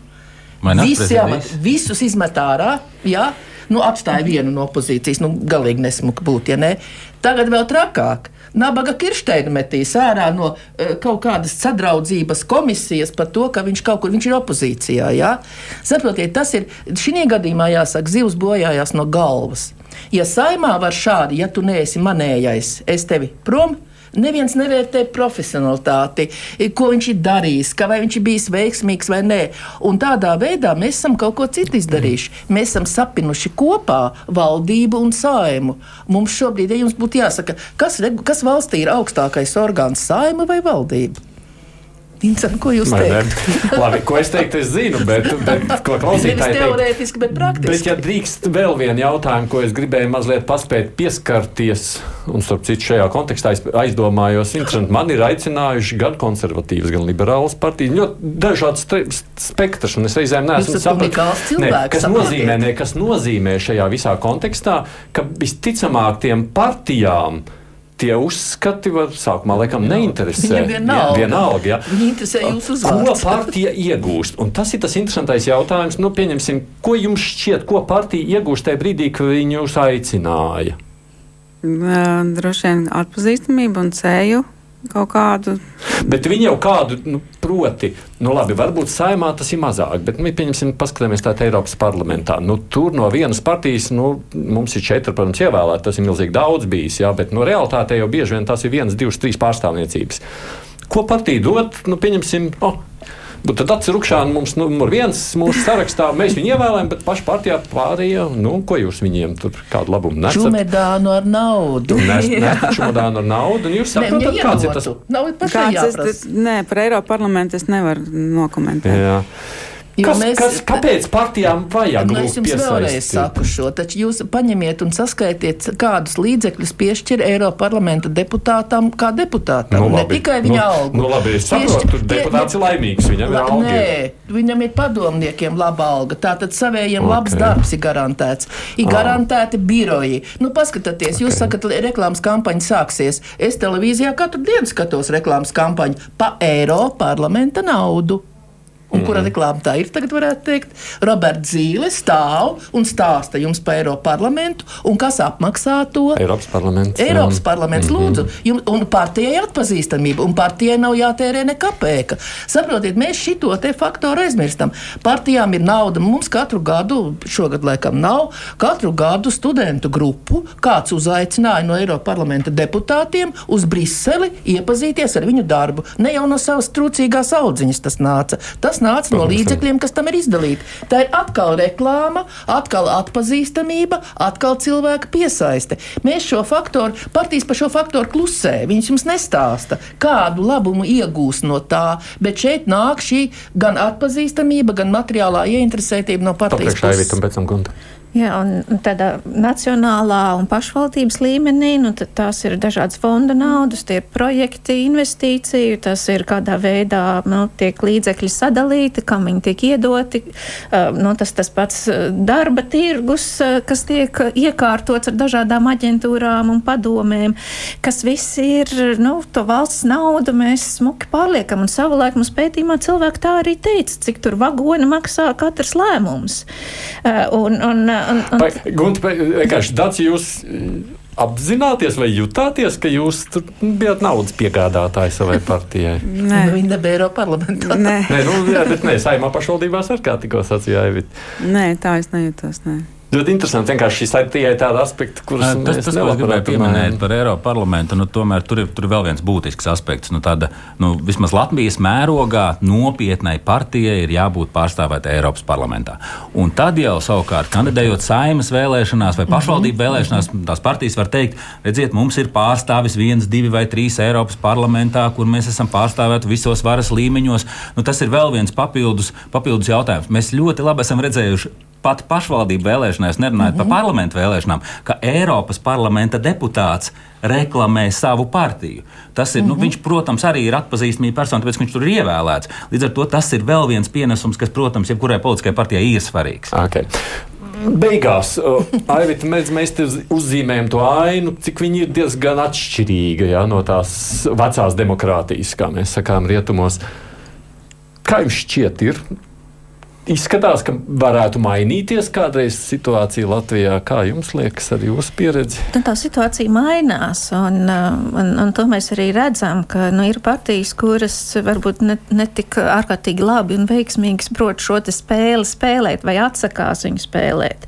Visi amat, visus izmet ārā. Jā, nu, atstāja vienu no opozīcijas. Nu, galīgi nesmuka būt, ja ne. Tagad vēl trakāk. Nabaga Kirsteina metīs ārā no uh, kaut kādas sadraudzības komisijas par to, ka viņš kaut kur viņš ir opozīcijā. Ja? Saprotiet, tas ir šī gadījumā jāsaka, zivs bojājās no galvas. Ja saimā var šādi, ja tu neesi manējais, es tevi prom Neviens nevērtē profesionalitāti, ko viņš ir darījis, vai viņš ir bijis veiksmīgs vai nē. Un tādā veidā mēs esam kaut ko citu izdarījuši. Mēs esam sapinuši kopā valdību un saimu. Mums šobrīd, ja jums būtu jāsaka, kas, kas valstī ir augstākais orgāns, saima vai valdība? Vincent, ko jūs teikt? [laughs] Labi, ko es teiktu, es zinu, bet, bet ko klausītāji teikt? Teorētiski, bet praktiski. Bet, ja drīkst vēl vienu jautājumu, ko es gribēju mazliet paspēt pieskarties, un starp citu šajā kontekstā aizdomājos, interesanti, man ir aicinājuši gan konservatīvas, gan liberālas partijas, ļoti dažāds spektrs, un es reizēm neesmu sapratis, ne, kas, nozīmē, ne, kas nozīmē šajā visā kontekstā, ka visticamāk tiem partijām, tie uzskati var sākumā laikam neinteresē. Viņiem vienalga. vienalga ja. Viņi interesē jūsu uzvārds. Ko partija iegūst? Un tas ir tas interesantais jautājums. Nu, pieņemsim, ko jums šķiet, ko partija iegūst tajā brīdī, kad viņi jūs aicināja? Droši vien atpazīstamību un ceļu kaut kādu. Bet viņi jau kādu, nu, proti, nu, labi, varbūt saimā tas ir mazāk, bet, nu, pieņemsim, paskatāmies tādā Eiropas parlamentā. Nu, tur no vienas partijas, nu, mums ir četri, protams, ievēlēti, tas ir milzīgi daudz bijis, jā, bet, nu, realitātē jau bieži vien tas ir viens, divas, trīs pārstāvniecības. Ko partija dod, nu, pieņemsim, oh, Bet tad atcerukšana mums numur viens mūsu sarakstā. Mēs viņu ievēlējam, bet paši partijā pārējie, nu, ko jūs viņiem tur kādu labumu nesat? Čumedānu ar naudu. [laughs] Nes, nes čumedānu ar naudu, un jūs saprotat, kāds ir tas? Nav pašai jāprasa. Es, nē, par Eiropu parlamentu es nevaru nokomentēt. Jā. Kas, mēs, kas, kāpēc partijām vajag nu, es jums vēlreiz saku šo, taču jūs paņemiet un saskaitiet, kādus līdzekļus piešķir Eiropa parlamenta deputātam kā deputātam. Nu, labi, ne tikai viņa nu, algu. Nu, labi, es saprotu, tur deputāts ir laimīgs, viņam ir alga. Nē, viņam ir padomniekiem laba alga, tātad savējiem okay. labs darbs ir garantēts. Ir ah. garantēti biroji. Nu, paskatieties, jūs okay. sakat, reklāmas kampaņa sāksies. Es televīzijā katru dienu skatos reklāmas kampaņu pa Eiropa parlamenta naudu. Un kura mhm. reklāma tā ir? Tagad varētu teikt, Roberts Zīle stāv un stāsta jums par Eiropas parlamentu. Un kas apmaksā to? Eiropas parlaments. Eiropas parlaments, mm -hmm. lūdzu. Jums, un partijai ir atpazīstamība, un partijai nav jātērē ne kapēka. Saprotiet, mēs šito te faktoru aizmirstam. Partijām ir nauda. Mums katru gadu, šogad laikam nav, katru gadu studentu grupu kāds uzaicināja no Eiropas parlamenta deputātiem uz Briseli iepazīties ar viņu darbu. Ne jau no savas trūcīgās audziņas tas nāca. Tas tas nāca no līdzekļiem, kas tam ir izdalīti. Tā ir atkal reklāma, atkal atpazīstamība, atkal cilvēka piesaiste. Mēs šo faktoru, partijas par šo faktoru klusē. Viņas jums nestāsta, kādu labumu iegūs no tā, bet šeit nāk šī gan atpazīstamība, gan materiālā ieinteresētība no partijas puses. Jā, un tādā nacionālā un pašvaldības līmenī nu, tās ir dažādas fonda naudas, tie ir projekti, investīciju, tas ir kādā veidā nu, tiek līdzekļi sadalīti, kam viņi tiek iedoti. Uh, nu, tas tas pats darba tirgus, kas tiek iekārtots ar dažādām aģentūrām un padomēm, kas viss ir nu, to valsts naudu mēs smuki pārliekam. Un savulaik mums pētījumā cilvēki tā arī teica, cik tur vagoni maksā katrs lēmums. Uh, un, un, un, un... Vai, Gunte, vienkārši tāds jūs apzināties vai jutāties, ka jūs bijat naudas piegādātāji savai [laughs] partijai? Nē, nu, viņa nebija Eiropas parlamentā. Nē, nē nu, jā, bet nē, saimā pašvaldībās ar kā tikko sacīja Aivit. Nē, tā es nejūtos. Nē. Ļoti interesanti. Vienkārši šis ir tikai tāds aspekts, kurus tas, tas, ko es gribēju pieminēt par Eiropas parlamentu. Nu, tomēr tur ir, tur ir vēl viens būtisks aspekts. Nu, tāda, nu, vismaz Latvijas mērogā nopietnai partijai ir jābūt pārstāvētai Eiropas parlamentā. Un tad jau savukārt, kandidējot saimas vēlēšanās vai pašvaldību mhm. vēlēšanās, tās partijas var teikt, redziet, mums ir pārstāvis viens, divi vai trīs Eiropas parlamentā, kur mēs esam pārstāvēti visos varas līmeņos. Nu, tas ir vēl viens papildus, papildus jautājums. Mēs ļoti labi esam redzējuši pat pašvaldību vēlēšanās, nerunājot mm -hmm. par parlamentu vēlēšanām, ka Eiropas parlamenta deputāts reklamē savu partiju. Tas ir, mm -hmm. nu, mhm. viņš, protams, arī ir atpazīstamība persona, tāpēc viņš tur ir ievēlēts. Līdz ar to tas ir vēl viens pienesums, kas, protams, jebkurai politiskajai partijai ir svarīgs. Okay. Beigās, [laughs] Aivita, mēs, mēs uzzīmējam to ainu, cik viņi ir diezgan atšķirīga ja, no tās vecās demokrātijas, kā mēs sakām, rietumos. Kā jums šķiet, ir izskatās, ka varētu mainīties kādreiz situācija Latvijā. Kā jums liekas, ar jūsu pieredzi? Nu, tā situācija mainās, un, un, un to mēs arī redzam, ka nu, ir partijas, kuras varbūt ne, ne tik ārkārtīgi labi un veiksmīgi prot šo spēli spēlēt vai atsakās viņu spēlēt.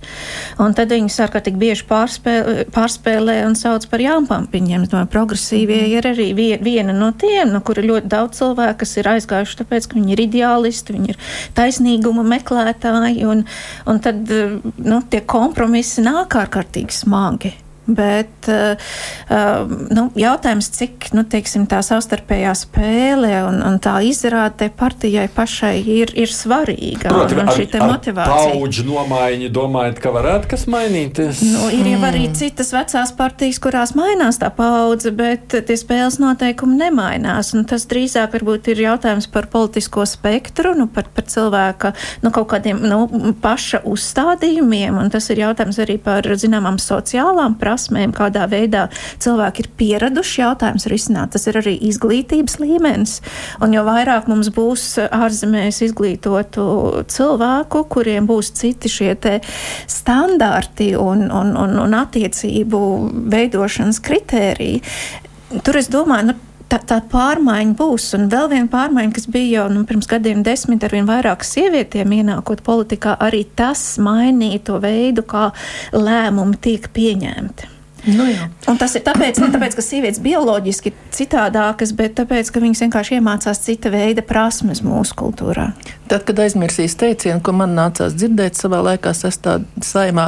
Un tad viņas ārkārtīgi bieži pārspēlē, pārspēlē un sauc par jāmpampiņiem. Progresīvie ir arī viena no tiem, no kura ļoti daudz cilvēku, kas ir aizgājuši tāpēc, ka viņi ir ideālisti, viņi ir taisnīguma meklētāji, un, un tad nu, tie kompromisi nāk ārkārtīgi smagi. Bet uh, nu, jautājums, cik nu, teiksim, tā savstarpējā spēle un, un tā izrāde partijai pašai ir, ir svarīga. Proti, un, un šī ar, motivācija. Paudžu nomaiņa, domājat, ka varētu kas mainīties? Nu, ir jau arī citas vecās partijas, kurās mainās tā paudze, bet tie spēles noteikumi nemainās. Un tas drīzāk varbūt ir jautājums par politisko spektru, nu, par, par cilvēka nu, kaut kādiem nu, paša uzstādījumiem. Un tas ir jautājums arī par zināmām sociālām prasībām prasmēm, kādā veidā cilvēki ir pieraduši jautājums risināt. Tas ir arī izglītības līmenis. Un jo vairāk mums būs ārzemēs izglītotu cilvēku, kuriem būs citi šie standarti un, un, un, un attiecību veidošanas kritēriji, tur es domāju, nu, tā, tā pārmaiņa būs. Un vēl viena pārmaiņa, kas bija jau nu, pirms gadiem desmit, ar vien vairāk sievietēm ienākot politikā, arī tas mainīja to veidu, kā lēmumi tiek pieņemti. Nu, jā. un tas ir tāpēc, ne tāpēc, ka sievietes bioloģiski ir citādākas, bet tāpēc, ka viņas vienkārši iemācās cita veida prasmes mūsu kultūrā. Tad, kad aizmirsīs teicienu, ko man nācās dzirdēt savā laikā, sastāvā saimā,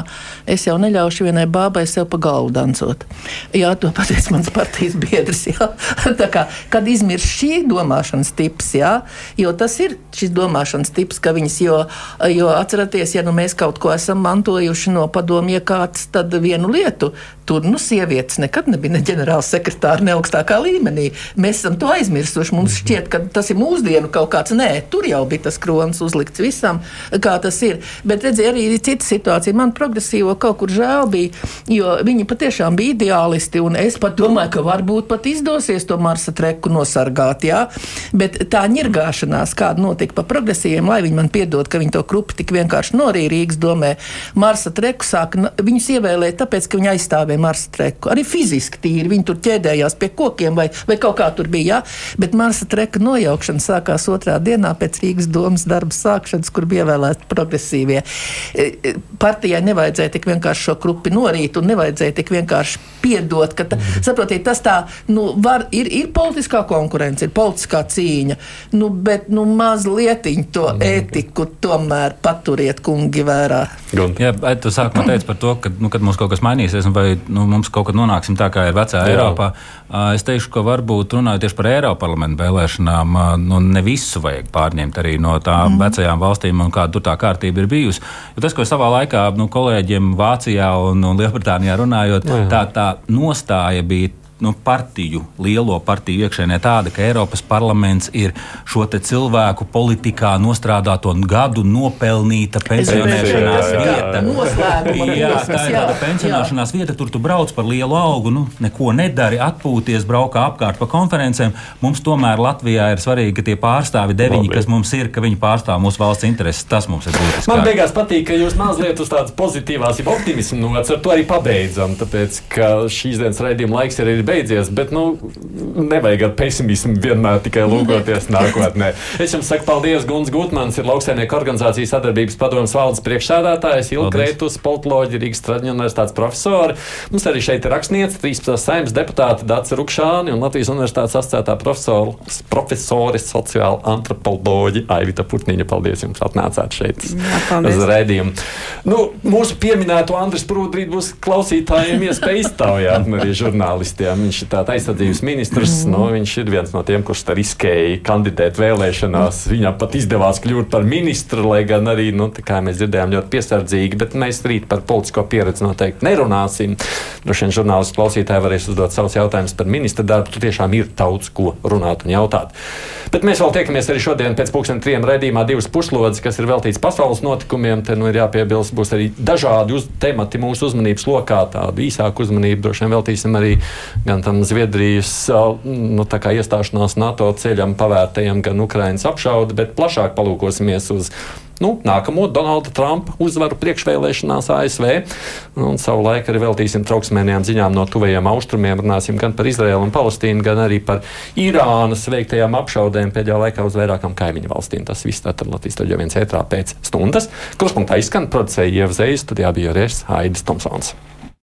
es jau neļaušu vienai bābai sev pa galvu dancot. Jā, to pateica mans partijas biedrs. [laughs] Kā, kad izmirs šī domāšanas tips, jā, jo tas ir šis domāšanas tips, ka viņas, jo, jo atceraties, ja nu mēs kaut ko esam mantojuši no padomju iekārtas, tad vienu lietu. Tur nu, sievietes nekad nebija ne ģenerāla sekretāra, ne augstākā līmenī. Mēs esam to aizmirsuši. Mums šķiet, ka tas ir mūsdienu kaut kāds. Nē, tur jau bija tas krājums kronis uzlikts visam, kā tas ir. Bet redziet, arī cita situācija. Man progresīvo kaut kur žēl bija, jo viņi patiešām bija ideālisti. Es pat domāju, ka varbūt pat izdosies to Marsa treku nosargāt. Jā? Bet tā ņirgāšanās, kāda notika pa progresīviem, lai viņi man piedod, ka viņi to krupi tik vienkārši norīja Rīgas domē, Marsa treku sāka, viņus ievēlēja tāpēc, ka viņi aizstāvēja Marsa treku. Arī fiziski tīri viņi tur ķēdējās pie kokiem vai, vai kaut kā tur bija. Jā? Bet Marsa treka nojaukšana sākās otrā dienā pēc Rīgas domas saimnes darba sākšanas, kur bija ievēlēti progresīvie. E, e, partijai nevajadzēja tik vienkārši šo grupu norīt un nevajadzēja tik vienkārši piedot. Ta, mhm. saprotiet, tas tā, nu, var, ir, ir politiskā konkurence, ir politiskā cīņa, nu, bet nu, mazliet to ētiku tomēr paturiet, kungi, vērā. Jā, tu sākumā teici par to, ka, nu, kad mums kaut kas mainīsies, vai nu, mums kaut kad nonāksim tā, kā ir vecā Jā. Eiropā. Es teikšu, ka varbūt runājot tieši par Eiropas parlamentu vēlēšanām, nu, ne visu vajag pārņemt arī no tām mm. vecajām valstīm un kāda tur tā kārtība ir bijusi. Jo tas, ko savā laikā nu, kolēģiem Vācijā un, un Lielbritānijā runājot, Jā. tā, tā nostāja bija nu, partiju, lielo partiju iekšēnē tāda, ka Eiropas parlaments ir šo cilvēku politikā nostrādāto gadu nopelnīta pensionēšanās jā, jā, vieta. Noslēguma jā, tā ir tāda pensionēšanās vieta, tur tu brauc par lielu augu, nu, neko nedari, atpūties, braukā apkārt pa konferencēm. Mums tomēr Latvijā ir svarīgi, ka tie pārstāvi deviņi, Labi. kas mums ir, ka viņi pārstāv mūsu valsts intereses. Tas mums ir būtiski. Man beigās patīk, ka jūs mazliet uz tādas pozitīvās, ja optimismu nots ar to arī pabeidzam, tāpēc, ka šīs dienas raidījuma laiks ir beidzies, bet nu, nevajag ar pesimismu vienmēr tikai lūkoties [laughs] nākotnē. Es jums saku paldies, Guns Gutmans ir lauksaimnieku organizācijas sadarbības padomas valdes priekšsēdētājs, Ilkrētus, politoloģi, Rīgas Traģiņu universitātes profesori. Mums arī šeit ir rakstniece, 13. saimnes deputāte Dāca Rukšāni un Latvijas universitātes asociētā profesori sociāla antropoloģi Aivita Putniņa. Paldies jums, atnācāt šeit Jā, uz rēdījumu. Nu, mūsu pieminēto Andris Prūdrīt būs klausītājiem iespēja iztaujāt arī žurnālistiem. Viņš ir tāds aizsardzības ministrs. Mm. Nu, viņš ir viens no tiem, kurš riskēja kandidēt vēlēšanās. Viņam pat izdevās kļūt par ministru, lai gan arī, nu, kā mēs dzirdējām, ļoti piesardzīgi. Bet mēs rīt par politisko pieredzi noteikti nerunāsim. Droši vien žurnālisti klausītāji varēs uzdot savus jautājumus par ministra darbu. Tur tiešām ir daudz ko runāt un jautāt. Bet mēs vēl tiekamies arī šodien pēc pusdienas trim raidījumā divas puslodes, kas ir veltīts pasaules notikumiem. Te nu ir jāpiebilst, būs arī dažādi uz, temati mūsu uzmanības lokā. Tādu īsāku uzmanību droši vien veltīsim arī gan tam Zviedrijas nu, iestāšanās NATO ceļam pavērtajam, gan Ukraiņas apšaudi, bet plašāk palūkosimies uz nu, nākamo Donalda Trumpa uzvaru priekšvēlēšanās ASV. Un savu laiku arī veltīsim trauksmēnajām ziņām no tuvajiem austrumiem. Runāsim gan par Izraēlu un Palestīnu, gan arī par Irānas veiktajām apšaudēm pēdējā laikā uz vairākām kaimiņu valstīm. Tas viss tātad Latvijas taļo viens ētrā pēc stundas. Kruspunktā izskan producēja Ieva Zvejas, studijā bija Rēs Haidis Tomsons.